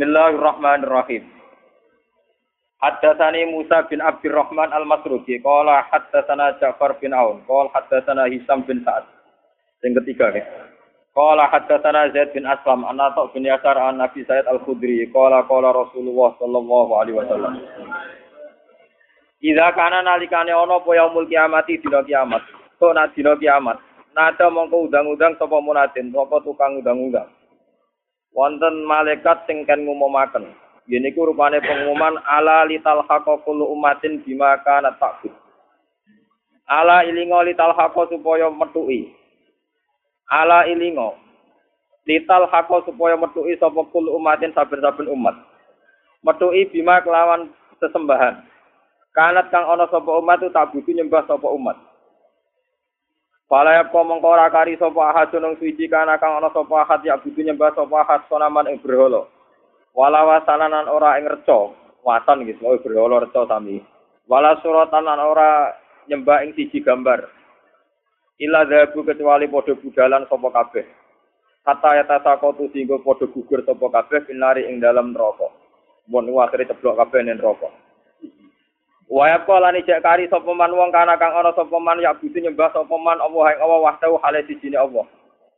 Bismillahirrahmanirrahim. Haddatsani Musa bin Abdurrahman Al-Masrudi qala haddatsana Ja'far bin Aun qala haddatsana Hisam bin Sa'ad. Yang ketiga ya. Qala haddatsana Zaid bin Aslam an Atha bin Yasar an Nabi Sa'id Al-Khudri qala qala Rasulullah sallallahu alaihi wasallam. Idza kana nalikane ana apa yaumul kiamati dina kiamat. Nak dina kiamat. Nada mongko undang-undang sapa munadin, sapa tukang undang-undang. Wonten malaikat sing kan ngumumaken. Yen iku rupane pengumuman ala lital kullu ummatin bima kana takbud. Ala ilingo lital haqqo supaya metuki. Ala ilingo lital haqqo supaya metuki sapa kullu ummatin saben-saben umat. Metuki bima kelawan sesembahan. Kanat kang ana sapa umat tak butuh nyembah sapa umat. Fala ya mongko ora kari sapa ahad nang suci kana kang ana sapa ahad ya butuh nyembah sapa ahad sonaman ing berhala. Wala wasananan ora ing reca, wasan gitu, oh berhala reca sami. Wala suratan ora nyembah ing siji gambar. Ila dhabu kecuali padha budalan sapa kabeh. Kata ya tasakotu singgo padha gugur sapa kabeh binari ing dalam neraka. Mun akhire ceblok kabeh ning neraka. Waya kala ni cek kari sapa man wong kana kang ana sapa man ya butuh nyembah sapa man Allah ing Allah wahdahu hale sijine Allah.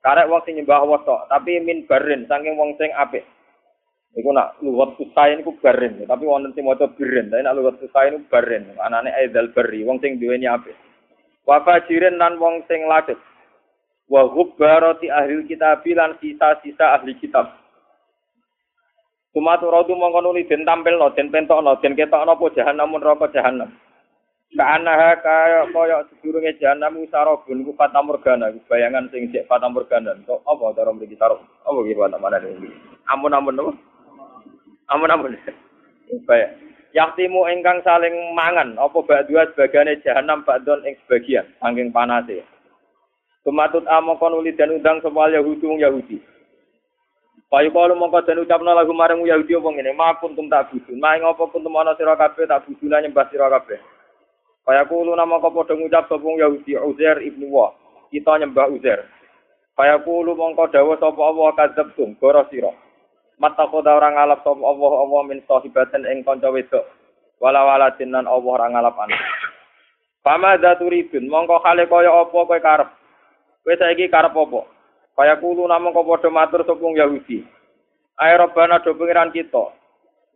Karek wong sing nyembah Allah tok, tapi min barin saking wong sing apik. Iku nak luwat susah niku barin, tapi wonten sing maca birin, tapi nak luwat susah niku barin. Anane aidal bari, wong sing duweni apik. Wa fajirin lan wong sing ladet. Wa hubbarati ahli kitab lan sisa-sisa ahli kitab. Sumatu rodu mongko nuli den tampilno, den pentokno, den ketokno apa jahanam neraka jahanam. Kaanaha kaya kaya sedurunge jahanam sarabun ku fata morgana, bayangan sing cek fata morgana. Kok apa cara mriki taruh? Apa iki fata mana iki? Ampun-ampun apa? Ampun-ampun. Baik. Yaktimu ingkang saling mangan apa ba'dua sebagane jahanam ba'don ing sebagian saking panase. Tumatut amangka nuli dan undang sapa Yahudi Yahudi. Payu kalau mongko dan ucapna lagu marang Yahudi apa ngene, "Ma kuntum tak budun, ma ing apa kuntum ana sira kabeh tak buduna nyembah sira kabeh." Kaya kulo nama kau padha ngucap sapa Yahudi Uzair ibnu Wa, kita nyembah Uzair. Kaya kulo mongko dawuh sapa Allah kadzabtum, goro sira. Mata koda orang ngalap sapa Allah Allah min sahibaten ing kanca wedok. Wala wala jinan Allah ora ngalap anak. Pama daturibun, mongko kale kaya apa kowe karep. Kowe saiki karep apa? Kaya kulo namung kok padha matur sapa Yahudi. Ayo robana do pengiran kita.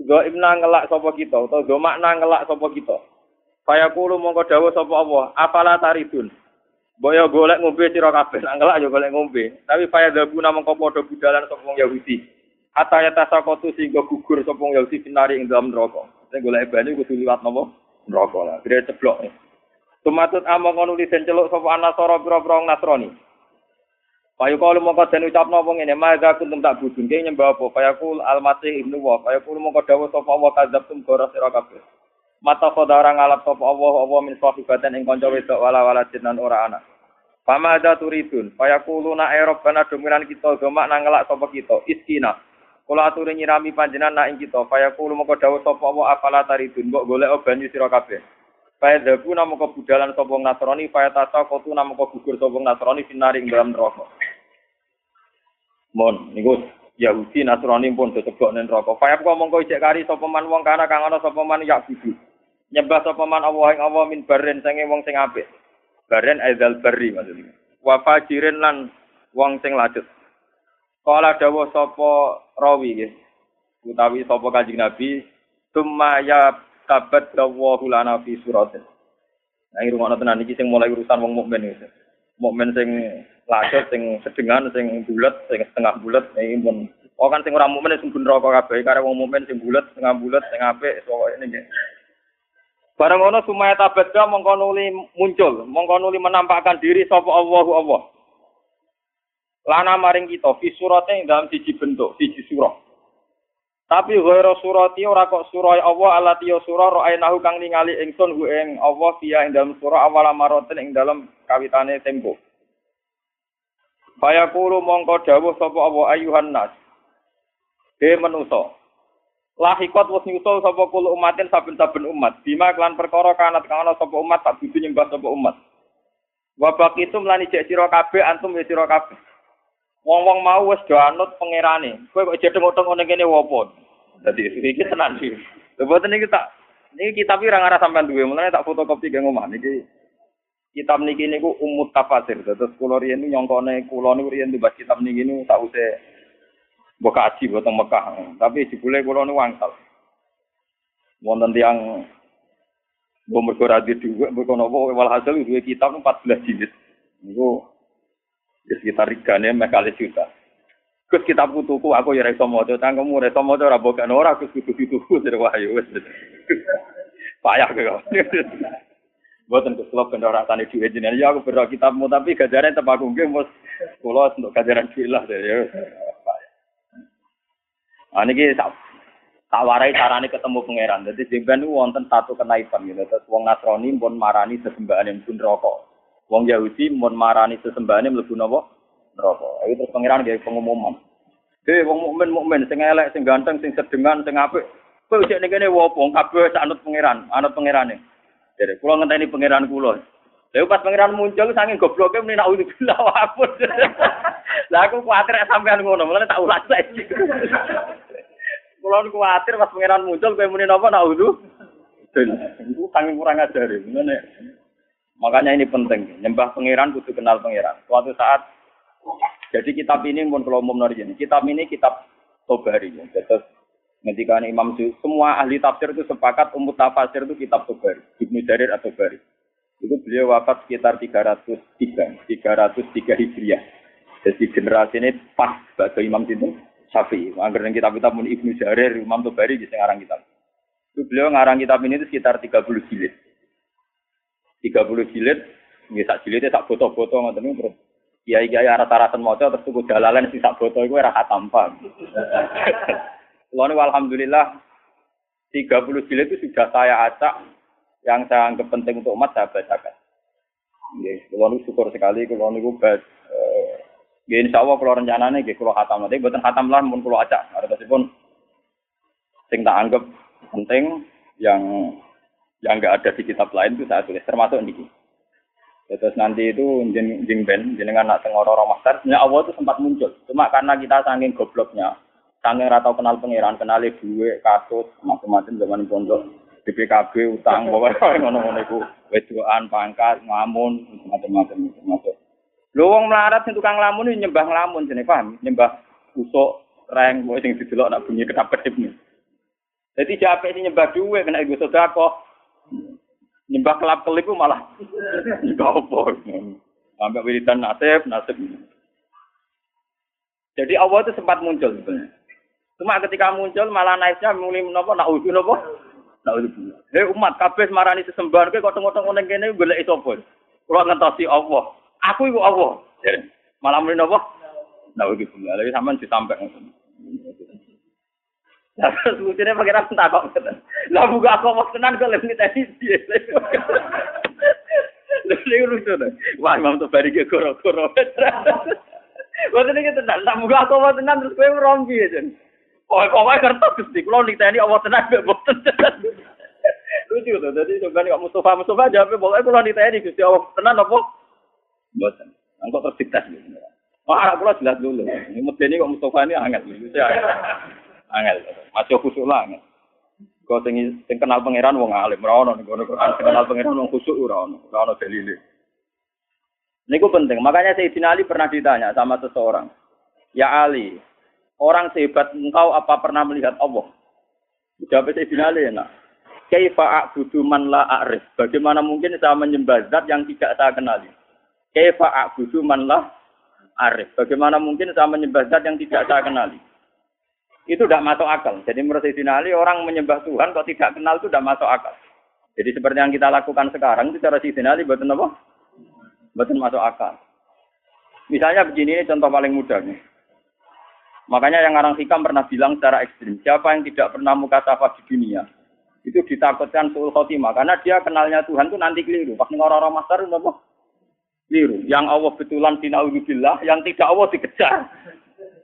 Go imna ngelak sapa kita utawa go makna ngelak sapa kita. Kaya kulo mongko dawuh sapa Allah, afala taridun. Boyo golek ngombe sira kabeh, ngelak yo golek ngombe. Tapi faya dabu namung kok padha budalan sapa Yahudi. Hatta ya tasakotu sehingga gugur sapa Yahudi finari ing dalam neraka. Sing golek banyu kudu liwat napa? Neraka lah. Dire ceblok. Tumatut amang ngono lisen celuk sapa anasara pira-pira Nasrani. Kaya kalau mau dan ucap nopo ngene, maga kuntum tak budun, kaya nyembah apa? Kaya kul al-masih ibnu wa, kaya kul mau dawa sapa Allah kadzab tum gora sira kabeh. Mata khoda orang ngalap sapa Allah, Allah min sahibatan ing kanca wedok wala wala jinan ora anak. Pama ada turidun, kaya kulu na Eropa dominan kita, gemak nangelak sapa kita, iskina. Kula aturi nyirami panjenan na ing kita, kaya kulu mau dawa sapa Allah afala taridun, mbok golek banyu sira kabeh. Faya dabu namu kebudalan sopong nasroni, faya tasa kotu namu kebugur sopong nasroni, finaring dalam neraka. Mon, niku Yahudi Nasrani pun disebut ning neraka. Faya kok mongko ijek kari sapa man wong kana kang ana sapa man ya budu. Nyembah sapa man Allah ing Allah min baren sange wong sing apik. Baren aidal bari maksudnya. Wa fajirin lan wong sing lanjut. Kala dawuh sapa rawi nggih. Utawi sapa Kanjeng Nabi, "Summa ya dawahu lana fi suratin. Nah, rumah tenan iki sing mulai urusan wong mukmin iki. Mukmin sing lacet, sing sedengan, sing bulat, sing setengah bulat, ini pun. Oh kan sing ora mukmin sing bun rokok kabeh, karena wong mukmin sing bulat, setengah bulat, sing apik, pokoke nggih. Barang ngono sumaya tabadda mongko nuli muncul, mongko nuli menampakkan diri sapa Allahu Allah. Lana maring kita fi surate dalam siji bentuk, siji surah. Tapi ghairu surati ora kok surah Allah alati ya surah ra'ainahu kang ningali ingsun hu ing Allah fiya ing dalam surah awal maroten ing dalam kawitane tempo. Faya kuru mongko dawuh sapa Allah ayuhan nas. He manusa. Lahikot wis nyusul sapa kulo umatin saben-saben umat. Bima klan perkara kanat kang ana sapa umat tak dudu nyembah sapa umat. Wa baqitum lan ijek sira kabeh antum ya sira kabeh. Wong-wong mau wis do anut pangerane. Kowe kok jedeng utang ngene kene wopo? Jadi iki tenan sih. Lha ini kita ini kitab iki ora ngarah sampean duwe, mulane tak fotokopi ke omah niki. Kitab niki niku umut tafsir. Terus kula riyen nyongkone kula niku riyen dibahas kitab niki niku usah mbok kaji boten Mekah. Tapi jebule kula niku wangsal. Wonten tiyang mbok mergo ra dhuwit mbok napa walhasil duwe kitab 14 jilid. Niku ya sekitar regane mek kali juta. Gus kitab tuku aku ya iso maca, cangkemmu ora iso maca ora bokan ora Gus kudu dituku dari wahyu wis. Payah kok. Gus kula ben ora tani dhuwit jenengan ya aku berdoa kitabmu tapi gajaran tetep aku nggih mus kula untuk gajaran dhuwit lah ya. Ah niki tak tak warai carane ketemu pangeran. Dadi jemben niku wonten satu kenaipan gitu. Terus wong Nasrani pun marani sesembahan pun rokok. Wong Yahudi pun marani sesembahan mlebu napa? neraka. Iki terus pangeran nggih pengumuman. Hei wong mukmin mukmin sing elek, sing ganteng, sing sedengan, sing apik. Kowe cek ning kene wopo kabeh anut pangeran, anut pangerane. Jadi kula ngenteni pangeran kula. Lha pas pangeran muncul saking gobloke muni nak ulah bilah wapun. Lah aku kuwatir sampean ngono, mulane tak ulas saiki. Kula kuwatir pas pangeran muncul kowe muni napa nak ulah. Iku saking kurang ajar. Makanya ini penting, nyembah pangeran kudu kenal pangeran. Suatu saat jadi kitab ini pun kalau umum ini, kitab ini kitab Tobari. Terus ketika Imam semua ahli tafsir itu sepakat umut tafsir itu kitab Tobari, Ibnu Jarir atau Tobari. Itu beliau wafat sekitar 303, 303 Hijriah. Jadi generasi ini pas bagi Imam itu Syafi'i. Angger kitab-kitab pun Ibnu Jarir, Imam Tobari di ngarang kitab. Itu beliau ngarang kitab ini itu sekitar 30 jilid. 30 jilid, ini sak jilidnya sak foto-foto ngoten terus kiai kiai rata-rata maca terus tuku dalalan sing sak botol iku ora khatam Kulo alhamdulillah 30 jilid itu sudah saya acak yang saya anggap penting untuk umat saya bacakan. Syukur sekali kulo niku bas eh nggih insyaallah kulo rencanane nggih kulo khatam nanti mboten khatam lah mun kulo acak. Artosipun sing tak anggap penting yang yang enggak ada di kitab lain itu saya tulis termasuk niki. Terus nanti itu jeng jeng ben jenengan nak tengoro romasar, sebenarnya Allah itu sempat muncul. Cuma karena kita saking gobloknya, saking ratau kenal pangeran, kenali duit, kasus, macam-macam zaman pondok, BPKB, utang, pokoknya ngono-ngono itu, wedoan, pangkat, ngamun, macam-macam, macam-macam. Lu wong melarat sing tukang lamun ini nyembah nglamun jenenge paham? Nyembah kusuk, reng, kowe sing didelok nak bunyi kedap kedip nih. Jadi jape sing nyembah duit kena ibu sedekah nyembah kelap kelip malah nyembah apa sampai wiridan nasib nasib jadi Allah itu sempat muncul sebenarnya cuma ketika muncul malah naiknya mulai nopo nak uji nopo nak uji hei umat kabeh marani sesembahan kok tengok-tengok neng kene golek sapa kula ngentosi Allah aku iku Allah malah mulai nopo nak uji lagi sampean ditampek Lah terus lucunya pangeran tak kok ngeten. Lah buka aku mau tenan kok lebih tadi dia. Lalu lucu deh. Wah, Imam tuh bari ke koro-koro. Ini tenan. Lah buka aku mau tenan terus gue rompi aja. Oh, pokoknya kertas gusti. Kalau nih tadi awal tenan gue boten. Lucu tuh. Jadi coba nih Mustafa Mustafa jawabnya pokoknya kalau nih tadi gusti awal tenan apa? Boten. Engkau tersiktas gitu. Wah, aku jelas dulu. Ini medeni kok Mustafa ini hangat. angel. Masih khusuk lah. Kau sing sing kenal pangeran wong alim, ora ono ning Quran kenal pangeran wong khusuk ora ono, ora ono dalile. Penting. Makanya Sayyidina Ali pernah ditanya sama seseorang. Ya Ali, orang sehebat engkau apa pernah melihat Allah? Jawab Sayyidina Ali enak. Kaifa a'budu man la a'rif? Bagaimana mungkin saya menyembah zat yang tidak saya kenali? Kaifa a'budu man la a'rif? Bagaimana mungkin saya menyembah zat yang tidak saya kenali? itu tidak masuk akal. Jadi menurut Sayyidina Ali, orang menyembah Tuhan kok tidak kenal itu tidak masuk akal. Jadi seperti yang kita lakukan sekarang itu cara Sayyidina betul apa? Betul masuk akal. Misalnya begini ini contoh paling mudah nih. Makanya yang orang hikam pernah bilang secara ekstrim, siapa yang tidak pernah muka safah di dunia, itu ditakutkan suul khotimah. Karena dia kenalnya Tuhan itu nanti keliru. Pas orang-orang masar apa? Keliru. Yang Allah betulan dinauzubillah, yang tidak Allah dikejar.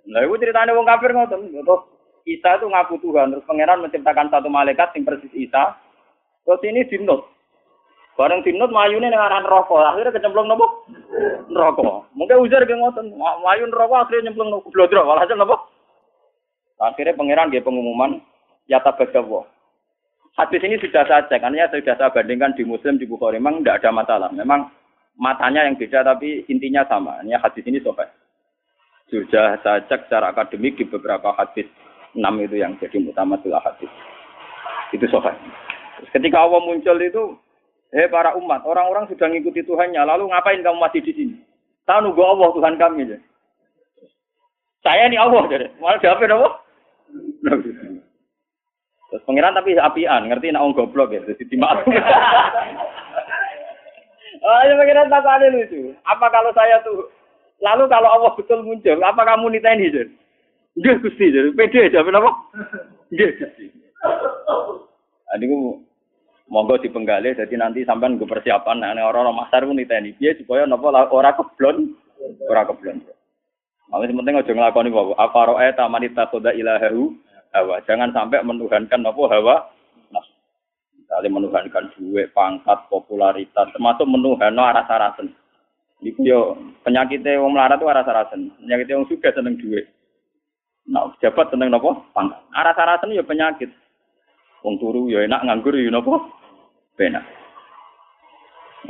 Nah, itu ceritanya wong kafir ngoten. Terus Isa itu ngaku Tuhan, terus pangeran menciptakan satu malaikat yang persis Isa. Terus ini dinut. Bareng dinut mayune ning aran neraka. Akhirnya kecemplung nopo? Neraka. Mungkin ujar ge ngoten. Mayu neraka akhirnya nyemplung nopo blodro. Walhasil nopo? Akhirnya pangeran dia pengumuman ya tabadawa. Hadis ini sudah saya cek, artinya sudah saya bandingkan di Muslim, di Bukhari. Memang tidak ada masalah. Memang matanya yang beda, tapi intinya sama. Ini hadis ini sobat. Sudah saya cek secara akademik di beberapa hadis enam itu yang jadi mutamatul hadis. Itu sobat. Ketika Allah muncul itu, hei para umat, orang-orang sudah mengikuti Tuhannya, lalu ngapain kamu masih di sini? Tahu nunggu Allah Tuhan kami. Ya. Saya ini Allah, jadi. Malah jawabnya apa? Terus pengiran tapi apian, ngerti nak goblok ya, jadi dimaaf. oh, ya pengiran tak ada lucu. Apa kalau saya tuh, lalu kalau Allah betul muncul, apa kamu niteni jadi? Nggih Gusti, jadi pede aja apa? Nggih Gusti. Adiku monggo dipenggali jadi nanti sampean gue persiapan nah orang-orang masar pun niteni piye supaya napa ora keblon, ora keblon. Makanya penting aja nglakoni wae. Apa roe ta manita khoda ilahahu hawa. Jangan sampai menuhankan apa hawa nafsu. Misalnya menuhankan duit, pangkat, popularitas, termasuk menuhan no arah sarasen. Iku yo penyakitnya wong melarat itu arah sarasen. Penyakitnya wong suka seneng duit. Nah, jabat seneng nopo pangkat. Arah sarasen yo penyakit. Wong turu yo enak nganggur yo nopo benak.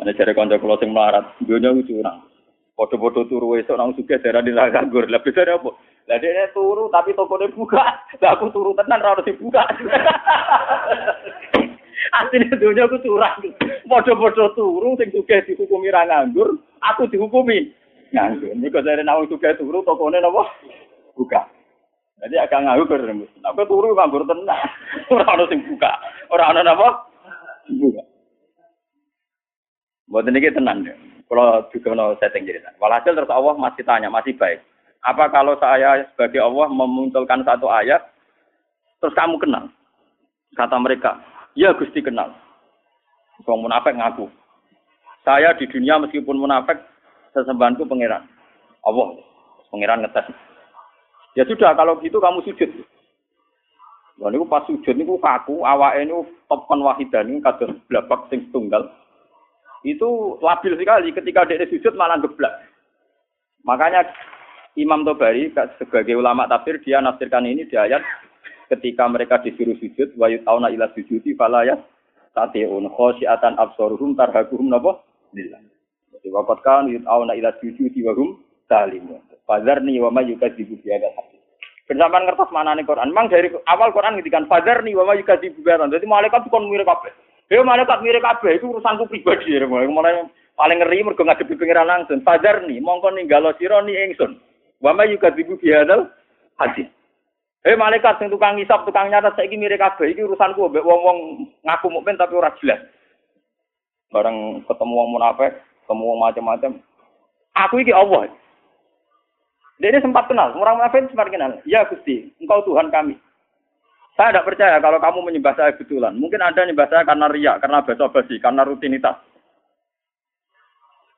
Ada cari konco kalau sing melarat, dunia itu curang. Foto-foto turu esok nang suka darah di nganggur. Lah bisa apa? Lah dia turu tapi tokonya buka. Lah aku turu tenan harus dibuka. Aslinya dunia aku curang. Podo-podo turu sing juga dihukumi ra nganggur, aku dihukumi nganggur. Niku dari nawang juga turu tokonya napa? Buka. Jadi agak nganggur. Aku turu nganggur tenan. Ora ono sing buka. Ora ono? Buat ini tenang ya. Kalau juga no setting cerita. Walhasil terus Allah masih tanya, masih baik. Apa kalau saya sebagai Allah memunculkan satu ayat, terus kamu kenal? Kata mereka, ya Gusti kenal. Wong munafik ngaku. Saya di dunia meskipun munafik, sesembahanku pangeran. Allah, pangeran ngetes. Ya sudah, kalau gitu kamu sujud. Wah, ini pas sujud ini kaku, awak ini topkan wahidan ini kados blabak sing tunggal. Itu labil sekali ketika dia sujud malah geblak. Makanya Imam Tobari sebagai ulama tafsir dia nafsirkan ini di ayat ketika mereka disuruh sujud wa yutauna ila sujudi falayat tatiun khosyiatan absaruhum tarhaquhum napa lillah. Jadi waqat kan yutauna ila sujudi wa hum salimun. Fadzarni wa may yukadzibu bi hadzal Bersamaan ngertos mana nih Quran. Memang dari awal Quran ngendikan fadzarni wa may yukadzibu bi Jadi malaikat kon mirip kabeh. Ya malaikat mirip kabeh itu urusanku pribadi ya. Mulai paling ngeri mergo ngadepi pengiran langsung. Fadzarni mongko ninggalo sira ni ingsun. Wama juga dibu biadal hadis. Hei malaikat sing tukang ngisap, tukang nyata saiki mirip kabeh iki urusanku mbek wong-wong ngaku mukmin tapi ora jelas. Bareng ketemu wong munafik, ketemu wong macam-macam. Aku iki Allah. Dia ini sempat kenal, orang munafik sempat kenal. Ya Gusti, engkau Tuhan kami. Saya tidak percaya kalau kamu menyembah saya betulan. Mungkin Anda menyembah saya karena riak, karena basa-basi, karena rutinitas.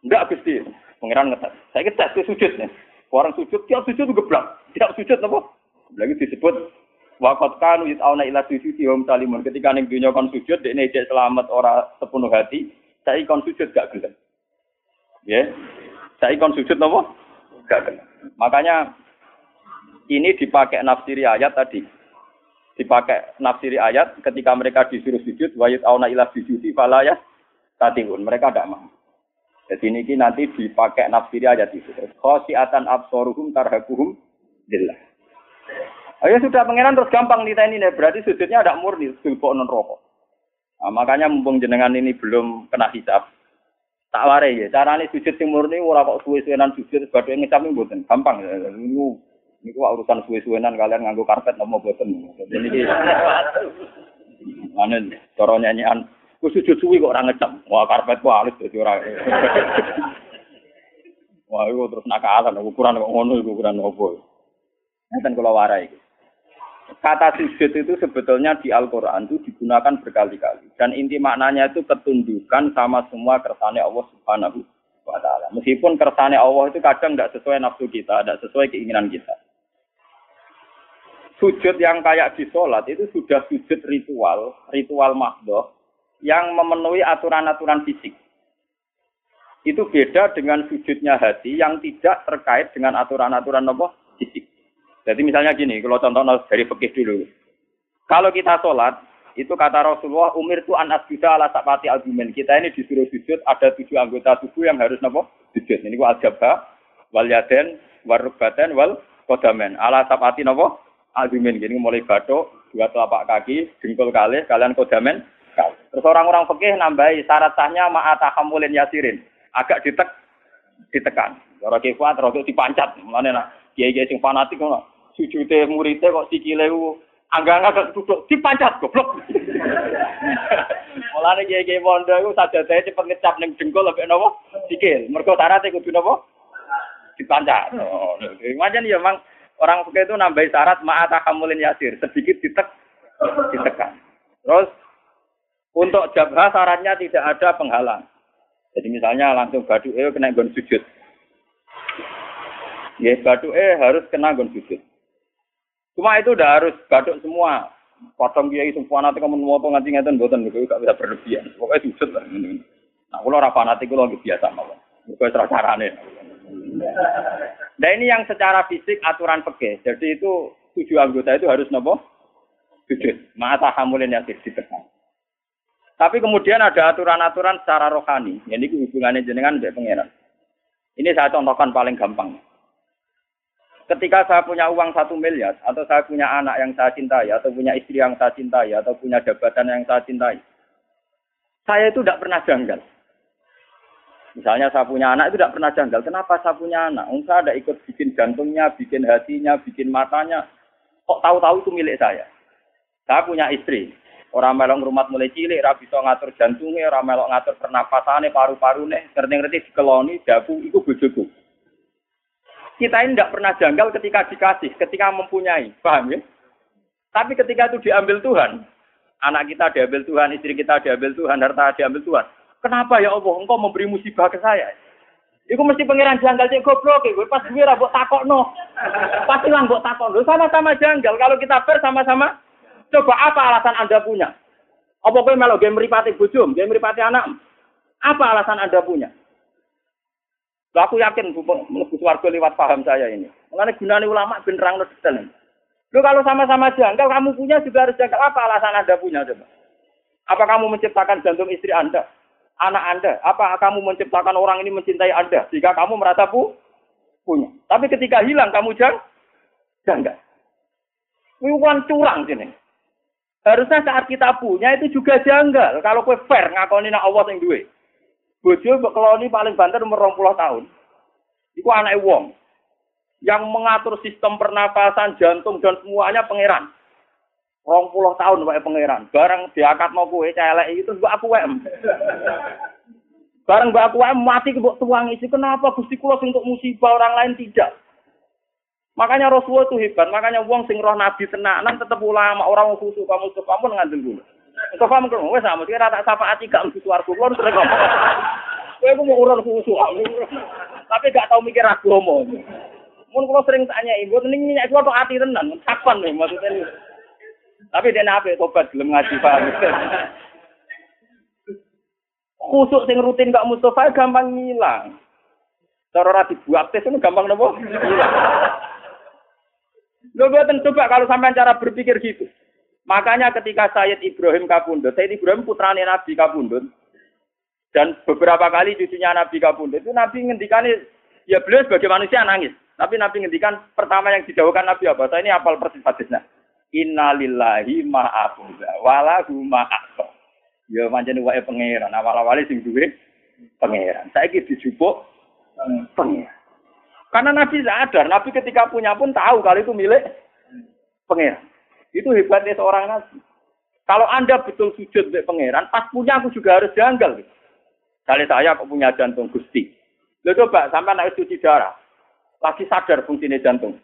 Enggak Gusti, pengiran ngetes. Saya kita tes sujud nih. Orang sujud, tiap sujud geblak. Tiap sujud apa? Lagi disebut Wakot kanu yit'auna ila sujud wa salimun. Ketika ning dunya kon sujud, dekne cek selamat ora sepenuh hati, saya kon sujud gak gelem. Ya. Saya kon sujud napa? Gak gelem. Makanya ini dipakai nafsiri ayat tadi. Dipakai nafsiri ayat ketika mereka disuruh sujud wa yit'auna ila sujudi fala ya tatihun. Mereka tidak mau. Jadi ini nanti dipakai nafsiri ayat itu. Khosiatan absoruhum tarhakuhum jelas. Oh ya sudah pengenan terus gampang nih ini berarti sujudnya ada murni sulpo non rokok. Nah, makanya mumpung jenengan ini belum kena hisap, tak ware ya. Cara ini sujud sing murni ora kok suwe-suwenan sujud badhe ngisap mboten gampang. Niku niku urusan suwe-suwenan kalian nganggo karpet nopo boten. Jadi iki Ane cara nyanyian Ku sujud suwi kok ora ngecem. Wah karpet ku halus dadi ora. Wah iku terus nakalan ukuran kok ngono iku ukuran opo. Ngeten kula warai iki. Kata sujud itu sebetulnya di Al-Quran itu digunakan berkali-kali. Dan inti maknanya itu ketundukan sama semua kersane Allah subhanahu wa ta'ala. Meskipun kersane Allah itu kadang tidak sesuai nafsu kita, tidak sesuai keinginan kita. Sujud yang kayak di sholat itu sudah sujud ritual, ritual mahdoh, yang memenuhi aturan-aturan fisik. Itu beda dengan sujudnya hati yang tidak terkait dengan aturan-aturan apa? fisik. Jadi misalnya gini, kalau contoh dari fikih dulu. Kalau kita sholat, itu kata Rasulullah, umir itu anak juta ala sapati argumen. Kita ini disuruh sujud, ada tujuh anggota tubuh yang harus nopo sujud. Ini ku al-jabha, wal yaden, warubatan, wal kodamen. Ala sapati nopo argumen. Gini mulai batuk, dua telapak kaki, jengkol kali, kalian kodamen. Terus orang-orang fikih nambahi syarat sahnya ma'atahamulin yasirin. Agak ditek, ditekan. Orang kifat, rodo dipancat. Mana nak, kiai-kiai sing fanatik, sujudnya muridnya kok sikile Angga-angga duduk dipancat goblok. Mulane kiye-kiye pondok iku sajadahe cepet ngecap ning jengkol lebih nopo? Sikil. Mergo syaratnya kudu nopo? Dipancat. Oh, Macam ya mang orang fikih itu nambahi syarat ma'ata kamulin yasir, sedikit ditek ditekan. Terus untuk jabha syaratnya tidak ada penghalang. Jadi misalnya langsung badu eh kena gon sujud. Ya badu eh harus kena gon sujud. Cuma itu udah harus baduk semua. Potong kiai semua nanti kamu moto nganti ngeten boten niku gak bisa berlebihan. Pokoknya sujud lah. Nah, kalau ora fanatik kalau lagi biasa mawon. Pokoknya cara carane. Nah ini yang secara fisik aturan peke. Jadi itu tujuh anggota itu harus nopo sujud. Mata hamulin yang ditekan. Tapi kemudian ada aturan-aturan secara rohani. Ini hubungannya jenengan dengan pangeran. Ini saya contohkan paling gampang. Ketika saya punya uang satu miliar, atau saya punya anak yang saya cintai, atau punya istri yang saya cintai, atau punya jabatan yang saya cintai, saya itu tidak pernah janggal. Misalnya saya punya anak itu tidak pernah janggal. Kenapa saya punya anak? Saya ada ikut bikin jantungnya, bikin hatinya, bikin matanya. Kok tahu-tahu itu milik saya? Saya punya istri. Orang melok rumah mulai cilik, rabi bisa ngatur jantungnya, orang melok ngatur pernapasannya, paru-parunya, ngerti-ngerti dikeloni, dapu, itu bojoku. Kita ini tidak pernah janggal ketika dikasih, ketika mempunyai. Paham ya? Tapi ketika itu diambil Tuhan, anak kita diambil Tuhan, istri kita diambil Tuhan, harta diambil Tuhan. Kenapa ya Allah, engkau memberi musibah ke saya? Iku mesti pangeran janggal cek goblok gue pas gue rabok takok no. Pasti lang mbok takok no. Sama-sama janggal. Kalau kita ber sama-sama coba apa alasan Anda punya? Apa kowe melok game meripati bojom, game meripati anak? Apa alasan Anda punya? Lah aku yakin mlebu swarga lewat paham saya ini. Mengenai gunanya ulama ben terang detail. Lu kalau sama-sama janggal, kamu punya juga harus janggal. Apa alasan Anda punya coba? Apa kamu menciptakan jantung istri Anda? Anak Anda? Apa kamu menciptakan orang ini mencintai Anda? Jika kamu merasa pu punya. Tapi ketika hilang, kamu jang janggal. Wiwan curang sini. Harusnya saat kita punya itu juga janggal. Kalau kue fair ngakoni nak Allah yang duit. Bojo mbok keloni paling banter umur 20 tahun. Iku anak wong. Yang mengatur sistem pernapasan, jantung dan semuanya pangeran. Rong puluh tahun wae pangeran. Bareng diakat mau kue celek itu mbok aku wae. Bareng mbok aku wae mati mbok tuangi sih kenapa Gusti kula untuk musibah orang lain tidak. Makanya Rasulullah itu hebat. Makanya wong sing roh nabi tenanan tetep ulama orang khusus kamu kamu ngandel dulu. Kok kamu kok wes sama dia rata sapa ati gak mesti swarga kulo sering ngomong. Kowe ku mau urun khusyuk. Tapi gak tau mikir agama. Mun kula sering tanya ibu ning minyak kulo tok ati tenan. Kapan nih maksudnya Tapi dia nape tobat belum ngaji paham. Khusuk sing rutin gak Mustafa gampang ngilang. Cara ora dibuat tes itu gampang nopo? Hilang. Lo coba kalau sampai cara berpikir gitu. Makanya ketika Sayyid Ibrahim Kabundut, Sayyid Ibrahim putranya Nabi Kabundut, dan beberapa kali cucunya Nabi Kabundut, itu Nabi ngendikan, ya beliau sebagai manusia nangis. Tapi Nabi ngendikan pertama yang dijauhkan Nabi apa? Saya ini apal persis hadisnya. Innalillahi ma'afuza, walahu ma'afuza. Ya manjani wae pangeran, awal-awalnya sing duwe pangeran. Saya ini dijupuk pangeran. Karena Nabi sadar, Nabi ketika punya pun tahu kalau itu milik pangeran. Itu hebatnya seorang nabi. Kalau Anda betul sujud di pangeran, pas punya aku juga harus janggal. Gitu. Kali saya kok punya jantung gusti. Lo coba sampai naik cuci darah. Lagi sadar fungsinya jantung.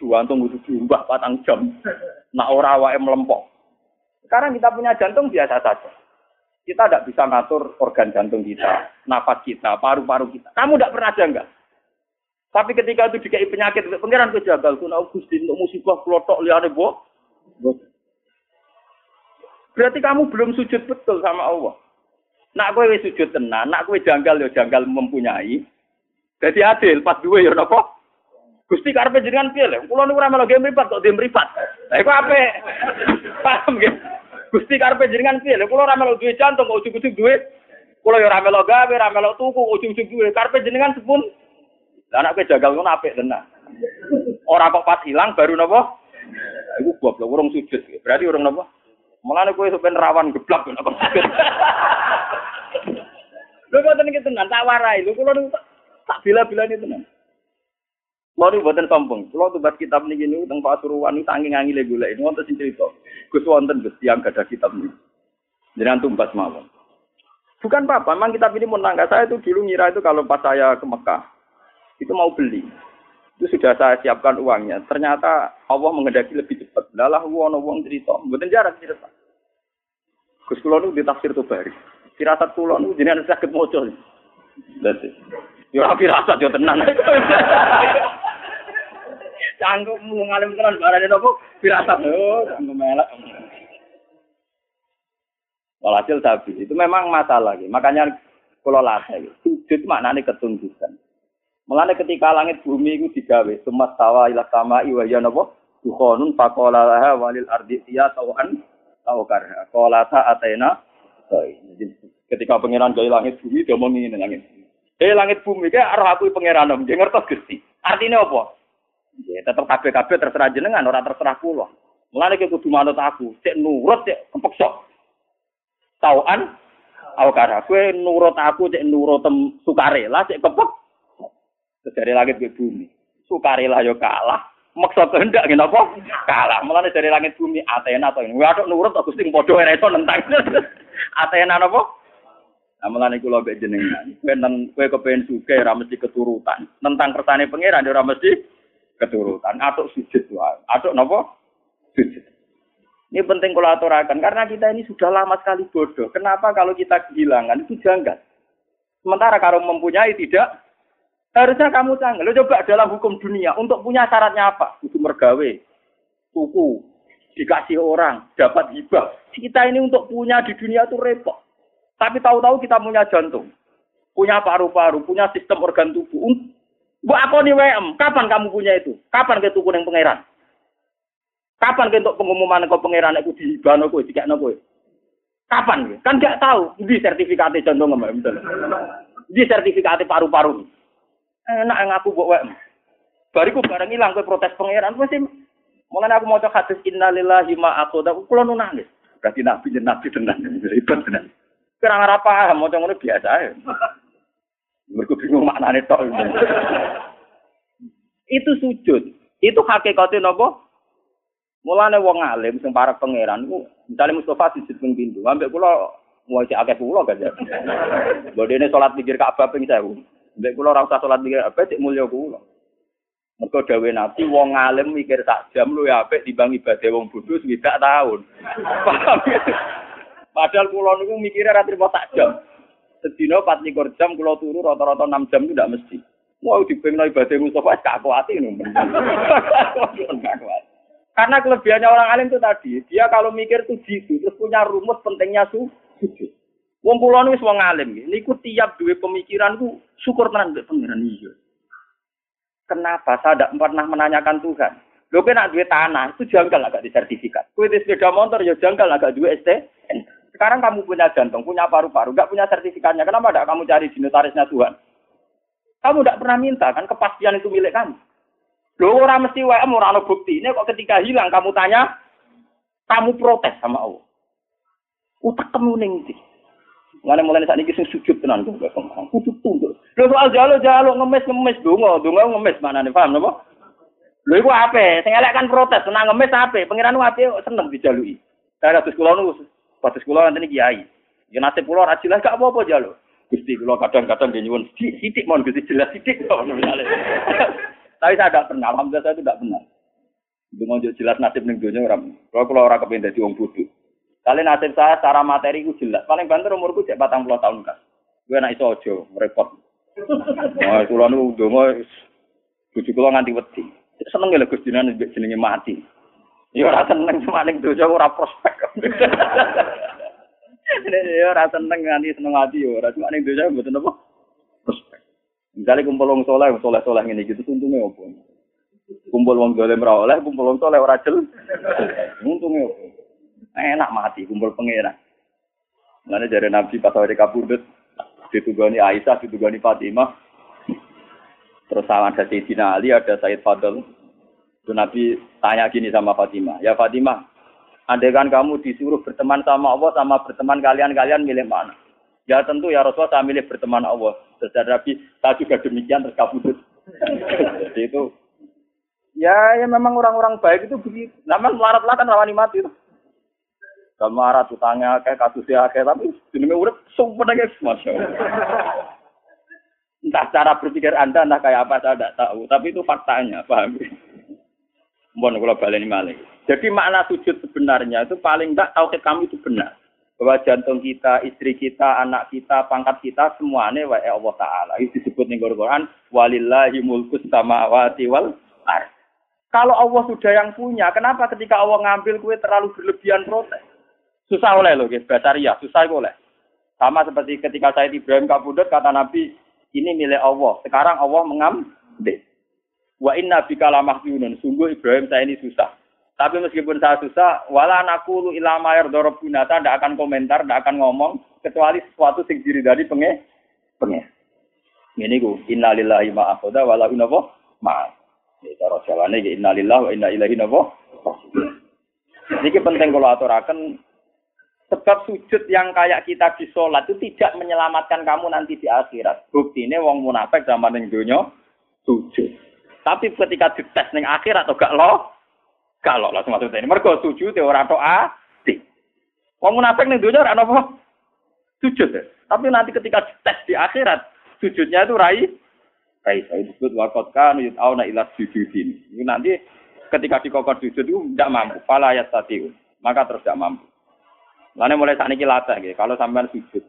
Jantung itu diumbah patang jam. Nak ora wae melempok. Sekarang kita punya jantung biasa saja. Kita tidak bisa ngatur organ jantung kita, nafas kita, paru-paru kita. Kamu tidak pernah janggal. Tapi ketika itu dikai penyakit, pengiran kejagal, kuna Gusti untuk musibah kelotok liane bo. Berarti kamu belum sujud betul sama Allah. Nak kowe sujud tenan, nak kowe janggal ya janggal mempunyai. Jadi adil, pas dua ya napa? Gusti karepe jenengan piye lho? Kula ora melu game mripat kok game mripat. Lah iku apik. Paham nggih? Gusti karepe jenengan piye lho? Kula melu duwe jantung kok ujug-ujug duwe. Kula ya ora melu gawe, ora melu tuku, ujug-ujug duwe. Karepe jenengan sepun. Lah anak kowe jagal ngono apik tenan. Ora kok pas hilang baru napa? Iku goblok urung sujud. Berarti urung napa? Mulane kowe sampean rawan geblak kok sujud. Lho kok tenan tenan tak warai. Lho kula tak bila-bilane tenan. Kalau ini buatan sombong, kalau tuh kitab ini gini, tentang Pasuruan ini saking angin gula ini, wonten cerita. Gus wonten gus yang gak ada kitab ini. Jangan tumbas mawon. Bukan apa-apa, memang kitab ini menangga saya itu dulu ngira itu kalau pas saya ke Mekah, itu mau beli. Itu sudah saya siapkan uangnya. Ternyata Allah mengendaki lebih cepat. Lalah uang uang cerita, buatan jarak cerita. Gus Kulon itu ditafsir tuh bari. Firasat Kulon itu jadi sakit mocol. Lihat Ya rapi rasa yo tenang. Canggung mau ngalim tenan barane nopo firasat. Oh, canggung melek. Walhasil sabi itu memang masalah gitu. Makanya kalau latih sujud maknanya ketundukan. Mulane ketika langit bumi itu digawe, semua tawa ilah sama iwaya nopo dukhonun fakola laha walil ardi tiya tawan tawkar. Kolata atena. Ketika pengiran gawe langit bumi, dia mau ngingin langit. Eh langit bumi ke arah aku pangeran om, ngertos Gusti. Artinya apa? Ya tetep kabeh-kabeh terserah jenengan, ora terserah kula. Mulane ke kudu manut aku, cek nurut cek kepeksa. Tauan aku kara kowe nurut aku cek nurut sukarela cek kepek. Dari langit ke bumi. Sukarela yo kalah. Maksa kehendak ngene apa? Kalah. Mulane dari langit bumi Athena to. Waduh nurut aku sing padha ora iso nentang. Athena napa? Amalan iku lho jenengan. Kowe nang kowe kepengin suke ora mesti keturutan. Tentang kersane pangeran ora mesti keturutan. Atuk sujud wae. Atuk napa? Sujud. Ini penting kalau aturakan karena kita ini sudah lama sekali bodoh. Kenapa kalau kita kehilangan itu janggal? Sementara kalau mempunyai tidak, harusnya kamu canggih. Lo coba dalam hukum dunia untuk punya syaratnya apa? Itu mergawe, tuku, dikasih orang, dapat hibah. Kita ini untuk punya di dunia itu repot. Tapi tahu-tahu kita punya jantung, punya paru-paru, punya sistem organ tubuh. Bu aku nih WM, kapan kamu punya itu? Kapan ke tuku yang pangeran? Kapan ke untuk pengumuman kau pangeran aku di kau, di kowe? Kapan? Kan nggak tahu. Di sertifikatnya jantung nggak misalnya. Di sertifikatnya paru-paru. Enak yang aku buat WM. Bariku barang hilang ke protes pangeran pasti mulai aku mau coba hadis innalillahi ma aku tak kulo nangis. Berarti nabi nabi tenang, ribet tenang. Kira ora paham, mau ngono biasa ya. Mergo bingung maknane tok. itu sujud. Itu hakikate napa? Mulane wong alim sing para pangeran ku misale Mustafa sujud ping pindho, ambek kula mau cek akeh kula kan. Bodene salat pikir Ka'bah ping 1000. Ambek kula ora usah salat pikir apa cek mulya kula. Mergo dawe Nabi wong alim mikir sak jam lu ya apik dibang ibadah wong bodho swidak tahun. Ya? Padahal pulau niku mikirnya ra trimo tak jam. Sedina 24 jam kula turu rata-rata 6 jam itu tidak mesti. Mau dipengno ibadah Mustafa gak kuati Karena kelebihannya orang alim itu tadi, dia kalau mikir tuh jitu, terus punya rumus pentingnya sujud. Wong kula wis wong alim nggih. Niku tiap duwe pemikiran ku syukur tenan mbek pangeran iya. Kenapa saya tidak pernah menanyakan Tuhan? Lho nak duwe tanah itu janggal agak disertifikat. Kowe sepeda motor ya janggal agak duwe ST. Sekarang kamu punya jantung, punya paru-paru, nggak punya sertifikatnya. Kenapa tidak kamu cari di notarisnya Tuhan? Kamu tidak pernah minta kan kepastian itu milik kamu. Loh orang mesti WM orang bukti. Ini kok ketika hilang kamu tanya, kamu protes sama Allah. Utak kamu ning Mana mulai saat ini sujud tenan tuh, kudu tunduk. Lho soal jalo jalo ngemis ngemis dongo, dongo ngemis mana nih paham? Lho iku ape? Sing elek kan protes, senang ngemis ape? Pangeran ape seneng dijalui. Karena terus kula nu Patus kula nanti kiai. Ya nasib kula ora jelas gak apa-apa jalo. Gusti kula kadang-kadang dia nyuwun sithik mohon Gusti jelas sithik Tapi saya tidak pernah, alhamdulillah saya tidak pernah. Dengan jelas nasib ning dunia orang. Kalau kalau orang kepengen jadi wong. Kali nasib saya secara materi itu jelas. Paling banter umurku cek batang puluh tahun kan. Gue nak iso ojo repot. Wah, kula nu donga bojo kula nganti wedi. Seneng lho Gusti jenenge mati. Ya ora seneng cuma ning dosa ora prospek. Ya ora seneng nganti seneng ati ya ora cuma ning dosa mboten apa prospek. Misalnya kumpul wong soleh, soleh-soleh ngene gitu tuntune opo? Kumpul wong dolim ora oleh, kumpul wong soleh ora jel. Untunge enak mati kumpul pangeran. Mana dari Nabi pas awal kabudut, ditugani Aisyah, ditugani Fatimah. Terus sama ada Sayyidina Ali, ada Said Fadl. Itu Nabi tanya gini sama Fatimah, ya Fatimah, andai kan kamu disuruh berteman sama Allah, sama berteman kalian-kalian milih mana? Ya tentu ya Rasulullah saya milih berteman Allah. Terus Nabi, saya juga demikian terus. Jadi itu Ya, ya memang orang-orang baik itu begitu. Namun melarat lah kan rawani mati itu. Kalau marah kayak kasusnya kayak tapi ini udah sumpah guys, masya Entah cara berpikir anda, entah kayak apa saya tidak tahu. Tapi itu faktanya, paham? Mohon kalau balik malah. Jadi makna sujud sebenarnya itu paling tidak tahu kami itu benar. Bahwa jantung kita, istri kita, anak kita, pangkat kita, semuanya wa Allah Ta'ala. Itu disebut di Quran, walillahi mulkus samawati wal ar. Kalau Allah sudah yang punya, kenapa ketika Allah ngambil kue terlalu berlebihan protes? Susah oleh loh, guys. Basaria, susah oleh. Sama seperti ketika saya Ibrahim kabudut, kata Nabi, ini milik Allah. Sekarang Allah mengambil. Wa inna bika lamahjunun. Sungguh Ibrahim saya ini susah. Tapi meskipun saya susah, wala nakulu ilama yardorobuna, saya tidak akan komentar, tidak akan ngomong, kecuali sesuatu yang diri dari penge, penge. Ini ku, innalillahi ma'akoda, walau inabo ma'af. Ini cara jalannya, innalillahi wa inna ilahi nabo. Ini penting kalau aturakan Sebab sujud yang kayak kita di sholat itu tidak menyelamatkan kamu nanti di akhirat. Bukti ini wong munafik zaman yang dunia sujud. Tapi ketika dites neng akhirat atau gak lo, gak lo langsung masuk ini. Mereka sujud ya orang doa. Wong munafik neng dunia orang apa? Sujud. Ya. Tapi nanti ketika dites di akhirat, sujudnya itu rai. Rai saya disebut wakot kan yut'auna ilas sujudin. Ini nanti ketika dikokor sujud itu tidak mampu. Fala tadi, Maka terus tidak mampu. Lainnya mulai saat ini latih, gitu. kalau sampean sujud.